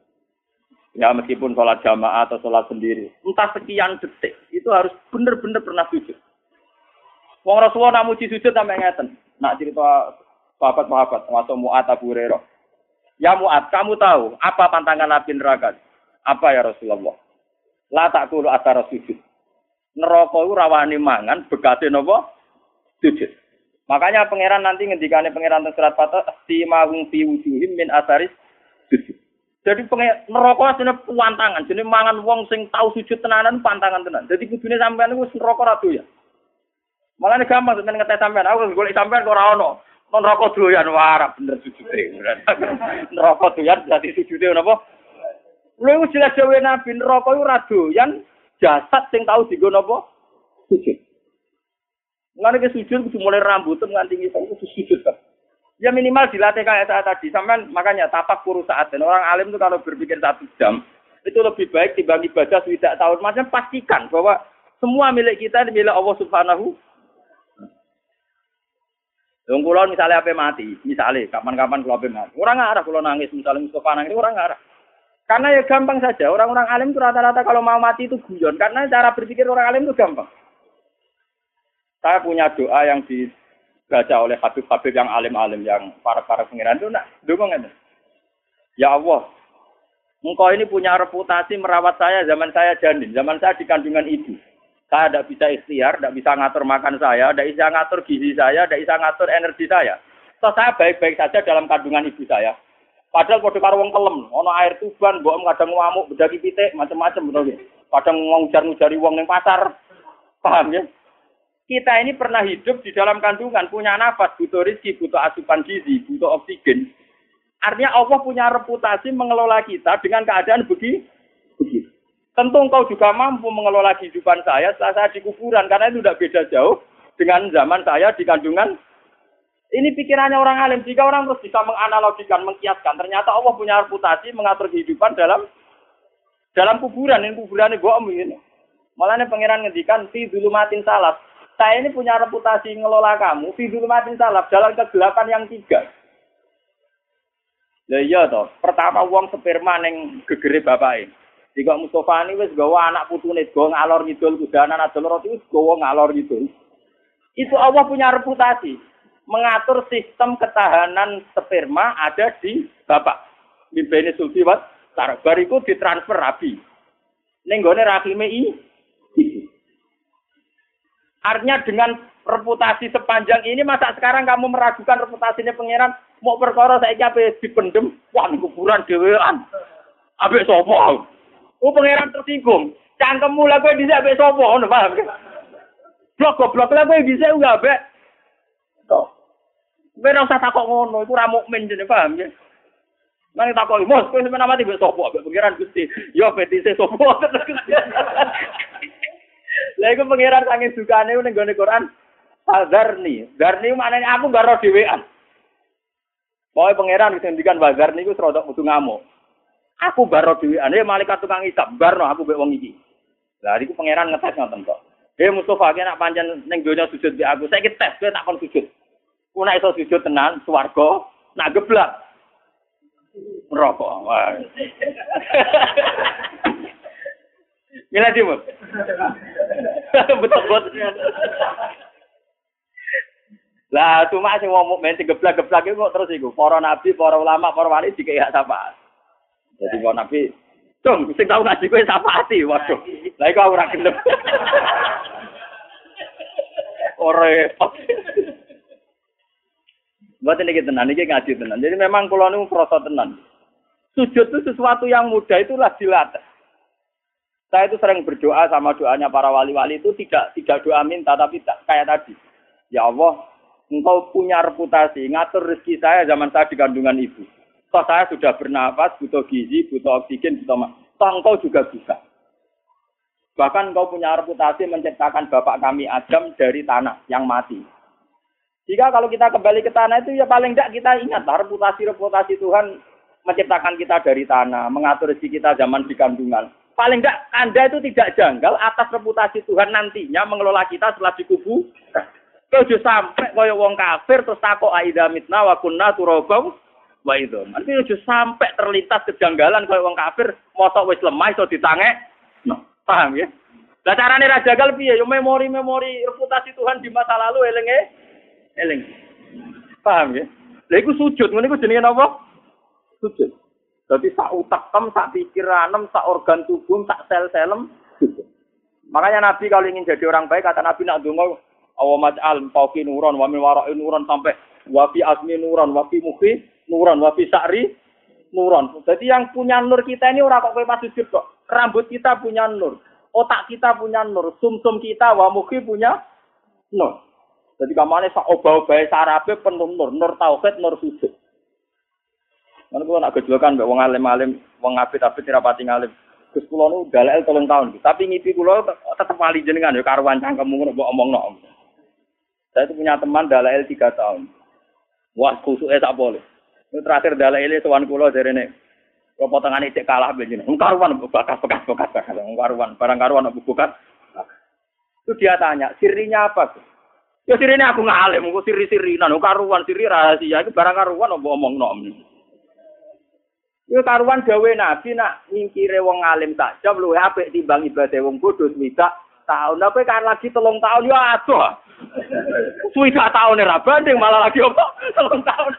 Ya meskipun sholat jamaah atau sholat sendiri. Entah sekian detik. Itu harus benar-benar pernah sujud. Wong Rasulullah nak muji sujud sampai ngeten. Nak cerita sahabat-sahabat. Masuk Mu'at Abu Hurairah. Ya Mu'at, kamu tahu apa pantangan Nabi neraka? Apa ya Rasulullah? La tak kulu atara sujud. Neraka itu rawani mangan, bekate nopo? Sujud. Makanya pangeran nanti ngendikane pangeran teng surat Fatah si mahung fi wujuhim min asaris. Jadi pengen neraka asline pantangan, jadi mangan wong sing tahu sujud tenanan pantangan tenan. Jadi kudune sampean niku neraka ra ya. Makanya gampang sampean ngetes sampean, aku golek sampean ora ono. Neraka doyan wara bener sujude. neraka doyan berarti sujude napa? Lha wis jelas dhewe nabi neraka iku ora doyan jasad sing tahu digo napa? Sujud. Mulane ke sujud kudu mulai rambut nganti ngisor kudu sujud kan. Ya minimal dilatih kayak saat tadi. Sampai makanya tapak kuru saat dan orang alim itu kalau berpikir satu jam itu lebih baik dibagi ibadah tidak tahun. Macam pastikan bahwa semua milik kita milik Allah Subhanahu. Dong kulon misalnya apa mati, misalnya kapan-kapan kalau apa mati, orang ngarah kalau nangis misalnya Mustafa nangis orang ngarah. Karena ya gampang saja orang-orang alim itu rata-rata kalau mau mati itu guyon karena cara berpikir orang alim itu gampang. Saya punya doa yang dibaca oleh habib-habib yang alim-alim, yang para-para pengiran itu, nak, dukung. Ya Allah, engkau ini punya reputasi merawat saya zaman saya janin, zaman saya di kandungan ibu. Saya tidak bisa ikhtiar, tidak bisa ngatur makan saya, tidak bisa ngatur gizi saya, tidak bisa ngatur energi saya. So, saya baik-baik saja dalam kandungan ibu saya. Padahal pada karo wong kelem, ono air tuban, mbok kadang ngamuk, bedaki pitik, macam-macam ya. Kadang ngujar-ngujari wong ning pasar. Paham ya? Kita ini pernah hidup di dalam kandungan, punya nafas, butuh rezeki, butuh asupan gizi, butuh oksigen. Artinya Allah punya reputasi mengelola kita dengan keadaan begitu. Tentu engkau juga mampu mengelola kehidupan saya setelah saya di kuburan, karena itu tidak beda jauh dengan zaman saya di kandungan. Ini pikirannya orang alim. Jika orang terus bisa menganalogikan, mengkiaskan, ternyata Allah punya reputasi mengatur kehidupan dalam dalam kuburan. Ini kuburan gue ini. Malah ini pangeran ngedikan, si dulu matin salah saya ini punya reputasi ngelola kamu, fi matin salaf, jalan kegelapan yang tiga. Ya iya toh, pertama uang sperma neng gegere ini. Jika Mustafa ini wis gawa anak putune gawa ngalor ngidul kudanan adol roti wis gawa ngalor ngidul. Itu Allah punya reputasi mengatur sistem ketahanan sperma ada di bapak. Mimpini sulti wat, bariku ditransfer rabi. Ning gone rahime i Artinya dengan reputasi sepanjang ini masa sekarang kamu meragukan reputasinya pangeran? Mau perkara saya apa dipendem wah ini kuburan dewean abe sopo oh pangeran tersinggung. Cangkemmu lah gue bisa abe sopo ngono paham? Blok goblok lah gue bisa enggak abe toh. Gue usah takok ngono iku ra mukmin jenenge paham ya? Nang takok mos kowe sampeyan mati mbek sapa? Mbek pangeran Gusti yo petise sapa Lah iku pangeran saking sukane ning gone Quran Hazarni. Zarni maknanya aku gak roh dhewean. Pokoke pangeran wis ngendikan bazar niku serodok kudu ngamuk. Aku baro dhewean, ya malaikat tukang hisab, barno aku mbek wong iki. Lah iku pangeran ngetes ngoten kok. Hei Mustafa, ki nak pancen ning donya sujud di aku, saiki tes kowe tak kon sujud. Ku iso sujud tenan swarga, nak geblak. Wah. Mila dimut. Betul betul. Lah cuma sing wong mukmin sing geblak-geblak iku terus iku para nabi, para ulama, para wali dikek hak sapa. Jadi para nabi, "Cung, sing tau ngaji kowe ati, Waduh. Lah iku ora gelem. Ora repot. Buat ini tenan, ini ngaji tenan. Jadi memang kalau ini merasa tenan. Sujud itu sesuatu yang mudah itulah dilatih. Saya itu sering berdoa sama doanya para wali-wali itu tidak tidak doa minta tapi kayak tadi. Ya Allah, engkau punya reputasi ngatur rezeki saya zaman saya di kandungan ibu. Toh saya sudah bernafas, butuh gizi, butuh oksigen, butuh mak. Toh engkau juga bisa. Bahkan engkau punya reputasi menciptakan bapak kami Adam dari tanah yang mati. Jika kalau kita kembali ke tanah itu ya paling tidak kita ingat reputasi-reputasi Tuhan menciptakan kita dari tanah, mengatur rezeki kita zaman di kandungan. Paling tidak Anda itu tidak janggal atas reputasi Tuhan nantinya mengelola kita setelah dikubur. Kau sampai kaya wong kafir terus takok aida mitna wa kunna turabau wa itu. Nanti ojo sampai terlintas kejanggalan kaya wong kafir mosok wis lemah iso ditange. No, paham ya? Lah carane ra jagal piye? Yo memori-memori reputasi Tuhan di masa lalu elenge eling. Paham ya? Lah iku sujud, ngene iku jenenge apa? Sujud. Jadi sak utak tem, sak pikiranem, sak organ tubuh, sak sel-selem. Makanya Nabi kalau ingin jadi orang baik kata Nabi nak dongo awa maj'al fauqi nuron wa min wara'i nuron sampai wa fi asmi nuron wa fi muhi nuron wa fi sa'ri nuron. Jadi yang punya nur kita ini orang kok pas sujud kok. Rambut kita punya nur, otak kita punya nur, sumsum -sum kita wa muhi punya nur. Jadi kamane sak obah-obahe sarabe penuh nur, nur tauhid, nur sujud. Mana kalau nak gejolakan mbak wong alim-alim, wong abid-abid rapati ngalim. Gus kula nu dalil tolong tahun, tapi ngipi kula tetep wali jenengan ya karuan cangkemmu ngono mbok omongno. Saya itu punya teman dalail tiga tahun. Wah, kusuknya tak boleh. Ini terakhir dalail tuan ini. Kalau potongan itu kalah begini. Engkaruan, bekas, bekas, bekas, bekas. Engkaruan, barang karuan, bukan. Itu dia tanya, sirinya apa? Ya sirinya aku ngalim, aku siri-siri. Nah, karuan, siri rahasia. Itu barang karuan, aku omong Itu karuan gawe nabi nak nyingkire wong alim saja, lu apik timbang ibadah wong bodoh tidak tahun. Tapi kan lagi telung tahun ya aduh. Suwida tahun ora banding malah lagi apa? Telung tahun.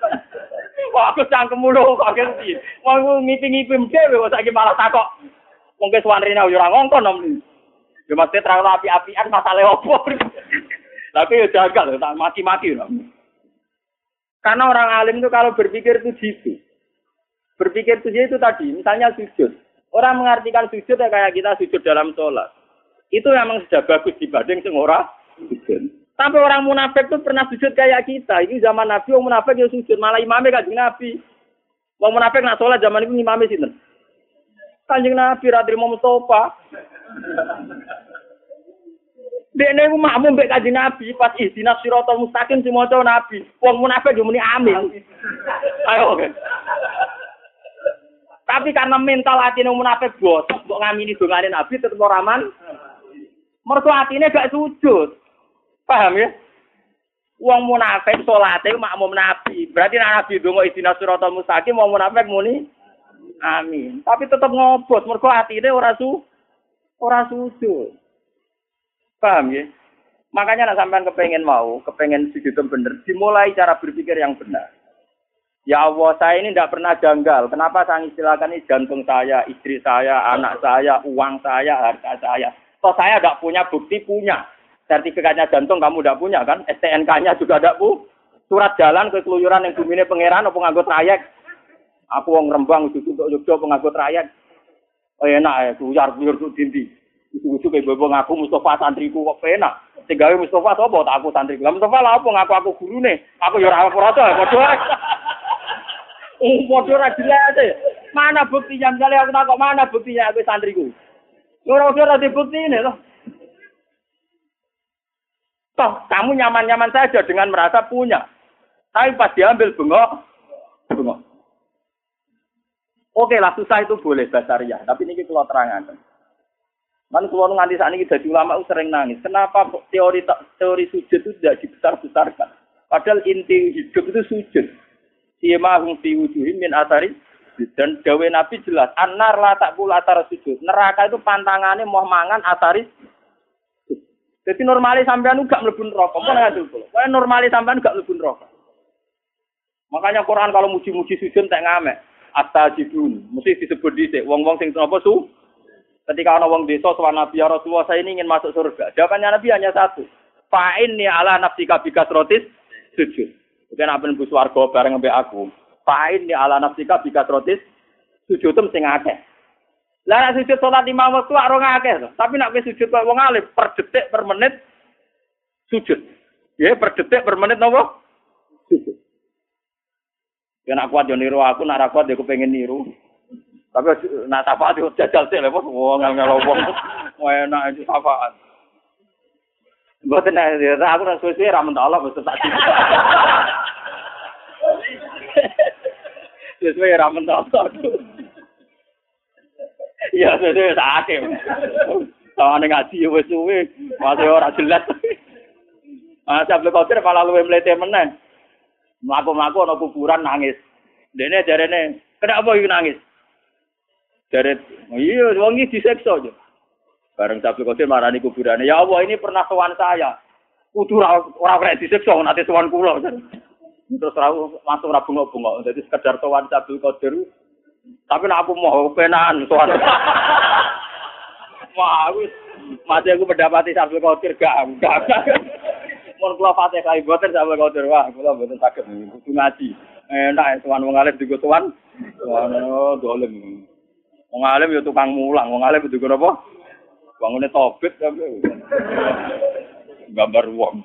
Wah, aku cangkem lho kok ngerti. Wong ngipi-ngipi dhewe kok saiki malah takok. Wong ke suwarine ora ngongkon om. Ya mesti terang api-apian masalah opo. Tapi ya jagal, tak mati-mati. Karena orang alim itu kalau berpikir itu gitu. Berpikir itu itu tadi, misalnya sujud. Orang mengartikan sujud ya kayak kita sujud dalam sholat. Itu memang sudah bagus dibanding sing ora sujud. Sampai orang munafik itu pernah sujud kayak kita. Ini zaman Nabi, orang munafik ya sujud. Malah imamnya kanjeng Nabi. Orang munafik nak sholat zaman itu imamnya sini. Kanjeng Nabi, Radri Mustafa. Dene ku makmum mbek kanjeng Nabi pas ihdinas siratal mustaqim sing maca Nabi. Wong munafik yo muni amin. Ayo oke. Tapi karena mental hati nang munafik bosok mbok ngamini dongane Nabi tetep ora aman. Mergo atine gak sujud. Paham ya? Wong munafik salate makmum Nabi. Berarti nek Nabi donga istina siratal mustaqim wong munafik muni amin. Tapi tetep ngobot mergo atine ora su ora sujud. Paham ya? Makanya nak sampean kepengen mau, kepengen sujud bener, dimulai cara berpikir yang benar. Ya Allah, saya ini tidak pernah janggal. Kenapa saya istilahkan ini jantung saya, istri saya, anak saya, uang saya, harta saya. Toh saya tidak punya bukti punya. sertifikatnya jantung kamu tidak punya kan? STNK-nya juga tidak pu. Surat jalan ke keluyuran yang bumine pangeran apa nganggo trayek. Aku wong Rembang itu untuk Yogyo penganggo trayek. Oh enak ya, kuyar kuyur tuh dindi. Itu kayak bobo ngaku Mustafa santriku kok penak. Tigawe Mustafa sapa tak aku santri. Lah Mustafa lah apa ngaku aku gurune. Aku ya ora ora padha. Oh, padha ra dilate. Mana buktinya? Misalnya aku takut mana buktinya aku santriku. Ora-ora bukti ini loh. Toh, kamu nyaman-nyaman saja dengan merasa punya. Tapi pas diambil bengok, bengok. Oke lah, susah itu boleh ya. Tapi ini kalau terangkan. Man kalau nganti saat ini jadi ulama sering nangis. Kenapa teori teori sujud itu tidak dibesar-besarkan? Padahal inti hidup itu sujud. Siyama hum fi wujuhim min atari dan dawe Nabi jelas, anar la pula atar sujud. Neraka itu pantangannya mau mangan atari jadi normalis sampean gak mlebu neraka. Apa nang ngandel kula? Normalis sampean gak mlebu neraka. Makanya Quran kalau muji-muji sujud tak ngamek. Astajibun. Mesti disebut dhisik wong-wong sing apa su? Ketika ana wong desa sowan Nabi ya Rasulullah saya ingin masuk surga. Jawabannya Nabi hanya satu. Fa'in ni ala nafsika rotis sujud. Bukan apa nembus warga bareng mbek aku. Fa'in ni ala nafsika rotis sujud sing akeh. Lah nek sujud salat lima waktu ora ngakeh to. Tapi nek wis sujud wong alim per detik per menit sujud. Ya per detik per menit napa? Sujud. Ya nak kuat yo niru aku, nak kuat yo kepengin niru. Tapi nak syafaat yo jajal sih lho, wong ngel wong. Enak itu syafaat. Mboten aku ra suwe-suwe ra mentok Allah wis tak. Suwe-suwe ra mentok. Iya, suwe sakit. Tawane ngaji wis suwe, masih ora jelas. Ah, sampe kotir malah luwe mlete meneh. Mlaku-mlaku ana kuburan nangis. Dene jarene, kenapa iki nangis? Jare, iya wong iki diseksa aja. Bareng sampe kotir marani kuburane, ya Allah ini pernah sowan saya. Kudu ora ora kena diseksa nanti sowan kula. Terus langsung ra bengok-bengok. Jadi sekedar sowan Abdul Qadir Tapi nek aku mau penan soal. Wah, wis mati aku mendapati sambil kotir gak enggak. Mun kula Fatihah boten sambil kotir wah, kula boten saged kudu ngaji. Enak ya tuan wong alim digo tuan. Ono dolem. Wong alim ya tukang mulang, wong alim digo apa? Bangune tobit tapi gambar wong.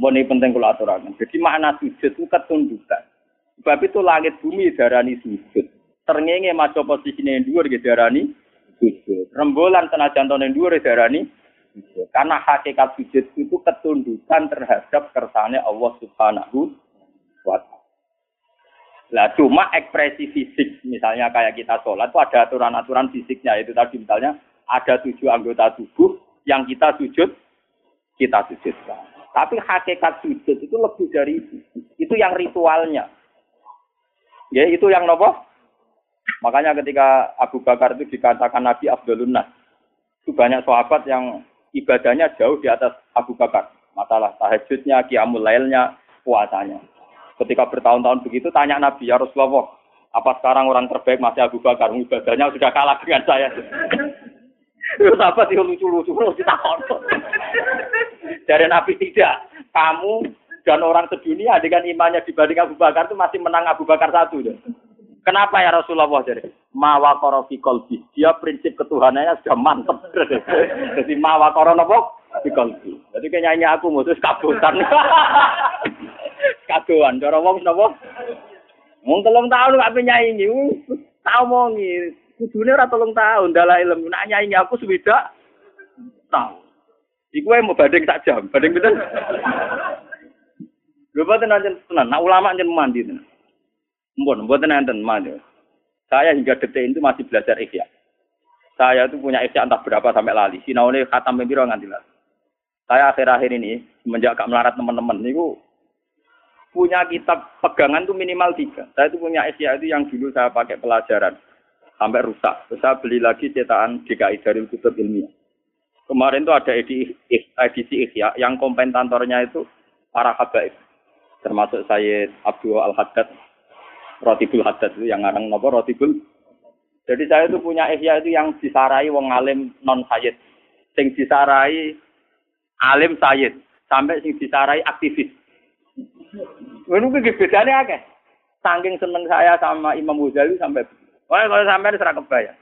Mbok penting kula aturaken. Jadi makna sujud itu ketundukan. Sebab itu langit bumi darani sujud. Terngenge maca posisine dhuwur nggih darani sujud. Rembulan senajan tone dhuwur darani sujud. Karena hakikat sujud itu ketundukan terhadap kersane Allah Subhanahu wa taala. Lah cuma ekspresi fisik, misalnya kayak kita sholat itu ada aturan-aturan fisiknya. Itu tadi misalnya ada tujuh anggota tubuh yang kita sujud, kita sujudkan. Tapi hakikat sujud itu lebih dari itu. Itu yang ritualnya. Ya itu yang nopo. Makanya ketika Abu Bakar itu dikatakan Nabi Abdulun Nas, itu banyak sahabat yang ibadahnya jauh di atas Abu Bakar. Masalah tahajudnya, kiamul lailnya, puasanya. Ketika bertahun-tahun begitu, tanya Nabi, ya Rasulullah, apa sekarang orang terbaik masih Abu Bakar? Ibadahnya sudah kalah dengan saya. Itu sahabat itu lucu-lucu, lucu takut. Dari Nabi tidak. Kamu dan orang sedunia dengan imannya dibanding Abu Bakar itu masih menang Abu Bakar satu. Deh. Kenapa ya Rasulullah jadi mawa korofi kolbi? Dia prinsip ketuhanannya sudah mantep. Jadi mawa koro nopo di kolbi. Jadi kayaknya aku mutus kabutan. Kaduan, cara wong nopo? Wong telung tahun gak penyanyi, tau mongi. Kudune ora telung tahun dalam ilmu. Nak nyanyi aku sudah tahu. Iku mau banding tak jam, banding betul. Lho boten nanten tenan, nah ulama njen mandi tenan. Mbon, mboten nanten mandi. Saya hingga detik itu masih belajar ikhya. Saya itu punya ikhya entah berapa sampai lali. Sinaune khatam piro nganti lali. Saya akhir-akhir ini semenjak gak melarat teman-teman niku punya kitab pegangan itu minimal tiga. Saya itu punya ikhya itu yang dulu saya pakai pelajaran sampai rusak. Terus saya beli lagi cetakan DKI dari Kutub Ilmiah. Kemarin itu ada edisi, edisi Ikhya yang komentatornya itu para habaib termasuk saya Abdul Al Haddad Rotibul Haddad itu yang ngarang nopo Rotibul jadi saya itu punya ihya itu yang disarai wong alim non sayyid sing disarai alim sayyid sampai sing disarai aktivis. Ngono kuwi bedane akeh. Saking seneng saya sama Imam Ghazali sampai Wah, kalau sampai serah kebayang.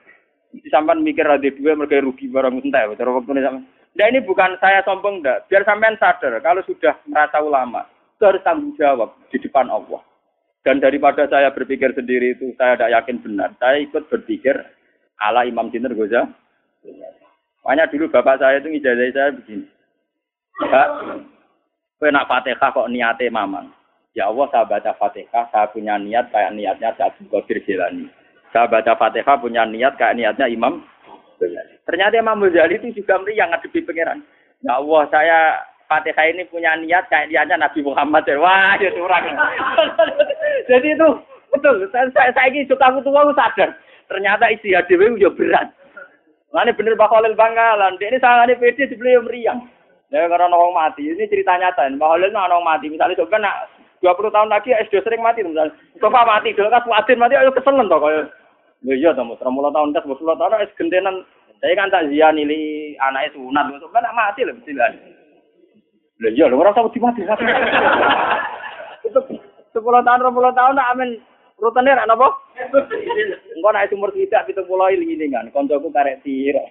Sampai mikir ada dua mereka rugi barang entah. Terus waktu ini sampai. Nah ini bukan saya sombong enggak. Biar sampean sadar kalau sudah merasa ulama harus tanggung jawab di depan Allah. Dan daripada saya berpikir sendiri itu saya tidak yakin benar. Saya ikut berpikir ala Imam Sinter Goza. Makanya dulu bapak saya itu ngijazah saya begini. Pak, kue nak fatihah kok niatnya mamang. Ya Allah saya baca fatihah, saya punya niat kayak niatnya saya Qadir Jilani. Saya baca fatihah punya niat kayak niatnya Imam Ternyata Imam Ghazali itu juga meriang ngadepi pangeran. Ya Allah, saya Fatihah ini punya niat kayak niatnya Nabi Muhammad. Wah, ya orang. Jadi itu betul. Saya, saya, ini suka aku tua, aku sadar. Ternyata isi HDW juga berat. Ini bener Mbak Khalil Bangkalan. Dia ini sangat PD yang meriang. Ya karena orang mati. Ini cerita nyata. Mbak Khalil itu orang mati. Misalnya coba nak 20 tahun lagi SD sering mati. Misalnya. Coba mati. Dulu kan Fuadin mati. Ayo keselen toh. Ya iya toh. 30 tahun kan 10 tahun. Es gentenan. Saya kan tak zian ini anaknya sunat. Coba nak mati lah. Lah iya lho ora usah wedi mati. Itu 10 tahun 20 tahun nak amin rutene ra napa? Engko nek umur tidak 70 iling-ilingan kancaku karek tiro.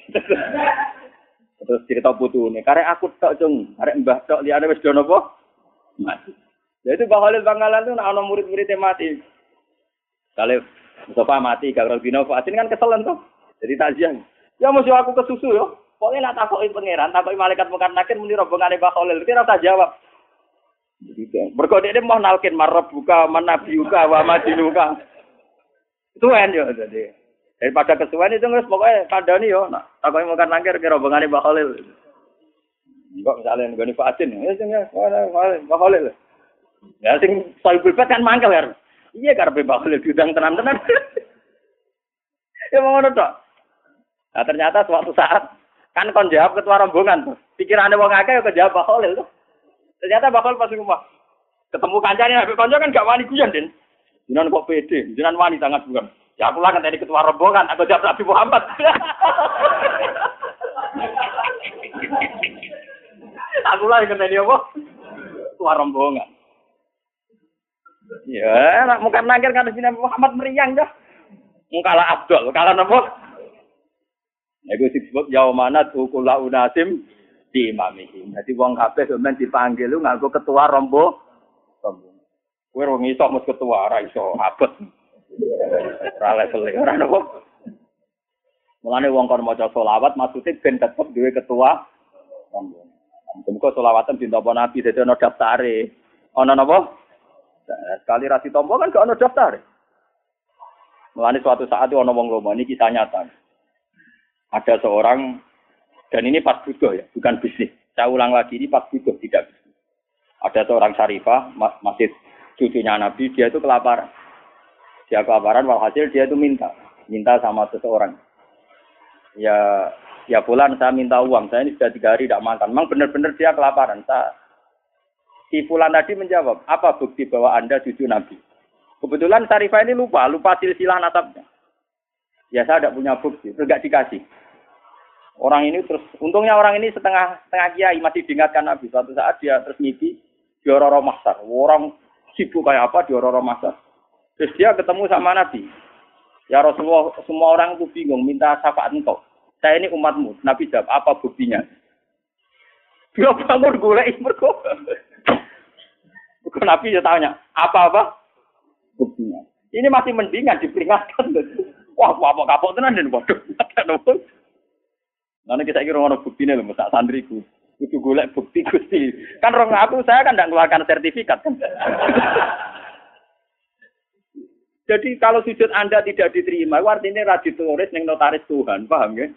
Terus cerita putune, karek aku tok cung, karek mbah tok liyane wis do napa? Mati. Jadi Mbah Khalil Bangkalan itu ana murid-muridnya mati. Kalau Mustafa mati, gak Dino Fatin kan keselen tuh. Jadi takziah. Ya mesti aku kesusu yo. Pokoknya nak takoki pangeran, takoki malaikat mungkar nakir muni rombongane Mbah Khalil, kira tak jawab. Mergo dia mau nalkin marab buka manabiuka wa madinuka. Kan yo jadi. Daripada kesuwen itu nggak pokoknya kandani yo, nak takoki mungkar nakir kira rombongane Mbah Khalil. Misalnya nggone Fatin, ya sing ya Mbah Khalil. Ya sing soibul kan mangkel ya. Iya karepe Mbah Khalil diundang tenan-tenan. ya mau ngono. Nah ternyata suatu saat Kan kon jawab ketua rombongan tuh. Pikirannya wong akeh kok jawab Bakholil tuh. Ternyata Bakhol pas rumah. Ketemu kancane Habib Konco kan gak wani guyon, Den. Jinan kok pede, jinan wani sangat bukan. Ya aku lah kan tadi ketua rombongan, aku jawab Nabi Muhammad. aku lah yang tadi apa? Ketua rombongan. Ya, nak muka nangkir kan di Muhammad meriang dah. Mungkala Abdul, kalah nopo? Iku disebut yaumana tukula unasim di imamihi. Jadi wong kabeh sampean dipanggil lu nganggo ketua rombo. Rombo. Kowe ora iso mus ketua ora iso abet. Ora level ora nopo. Mulane wong kon maca selawat maksudnya ben tetep duwe ketua rombo. Muga selawatan dintopo Nabi dadi ana daftare. Ana napa? Sekali rasi tombo kan gak ana daftar. Mulane suatu saat ana wong lomo ini kisah nyata ada seorang dan ini pas butuh ya, bukan bisnis. Saya ulang lagi ini pas butuh tidak bisnis. Ada seorang syarifah masih cucunya Nabi, dia itu kelaparan. Dia kelaparan, walhasil dia itu minta, minta sama seseorang. Ya, ya bulan saya minta uang, saya ini sudah tiga hari tidak makan. Memang benar-benar dia kelaparan. Saya, si Fulan tadi menjawab, apa bukti bahwa Anda cucu Nabi? Kebetulan Syarifah ini lupa, lupa silsilah nasabnya. Ya saya tidak punya bukti, tidak dikasih. Orang ini terus, untungnya orang ini setengah setengah kiai masih diingatkan Nabi. Suatu saat dia terus ngipi di Roro Masar. Orang sibuk kayak apa di Roro Masar. Terus dia ketemu sama Nabi. Ya Rasulullah, semua orang itu bingung minta syafaat engkau. Saya ini umatmu. Nabi jawab, apa buktinya? Dia bangun gula mergo. Nabi dia tanya, apa-apa? Buktinya. Ini masih mendingan diperingatkan. Wah, apa kapok tenan dan waduh. Nanti kita kira orang bukti nih, masa sandriku. Itu golek bukti gusti. Kan orang aku saya kan tidak mengeluarkan sertifikat. Jadi kalau sujud Anda tidak diterima, artinya rajin tulis neng notaris Tuhan, paham ya?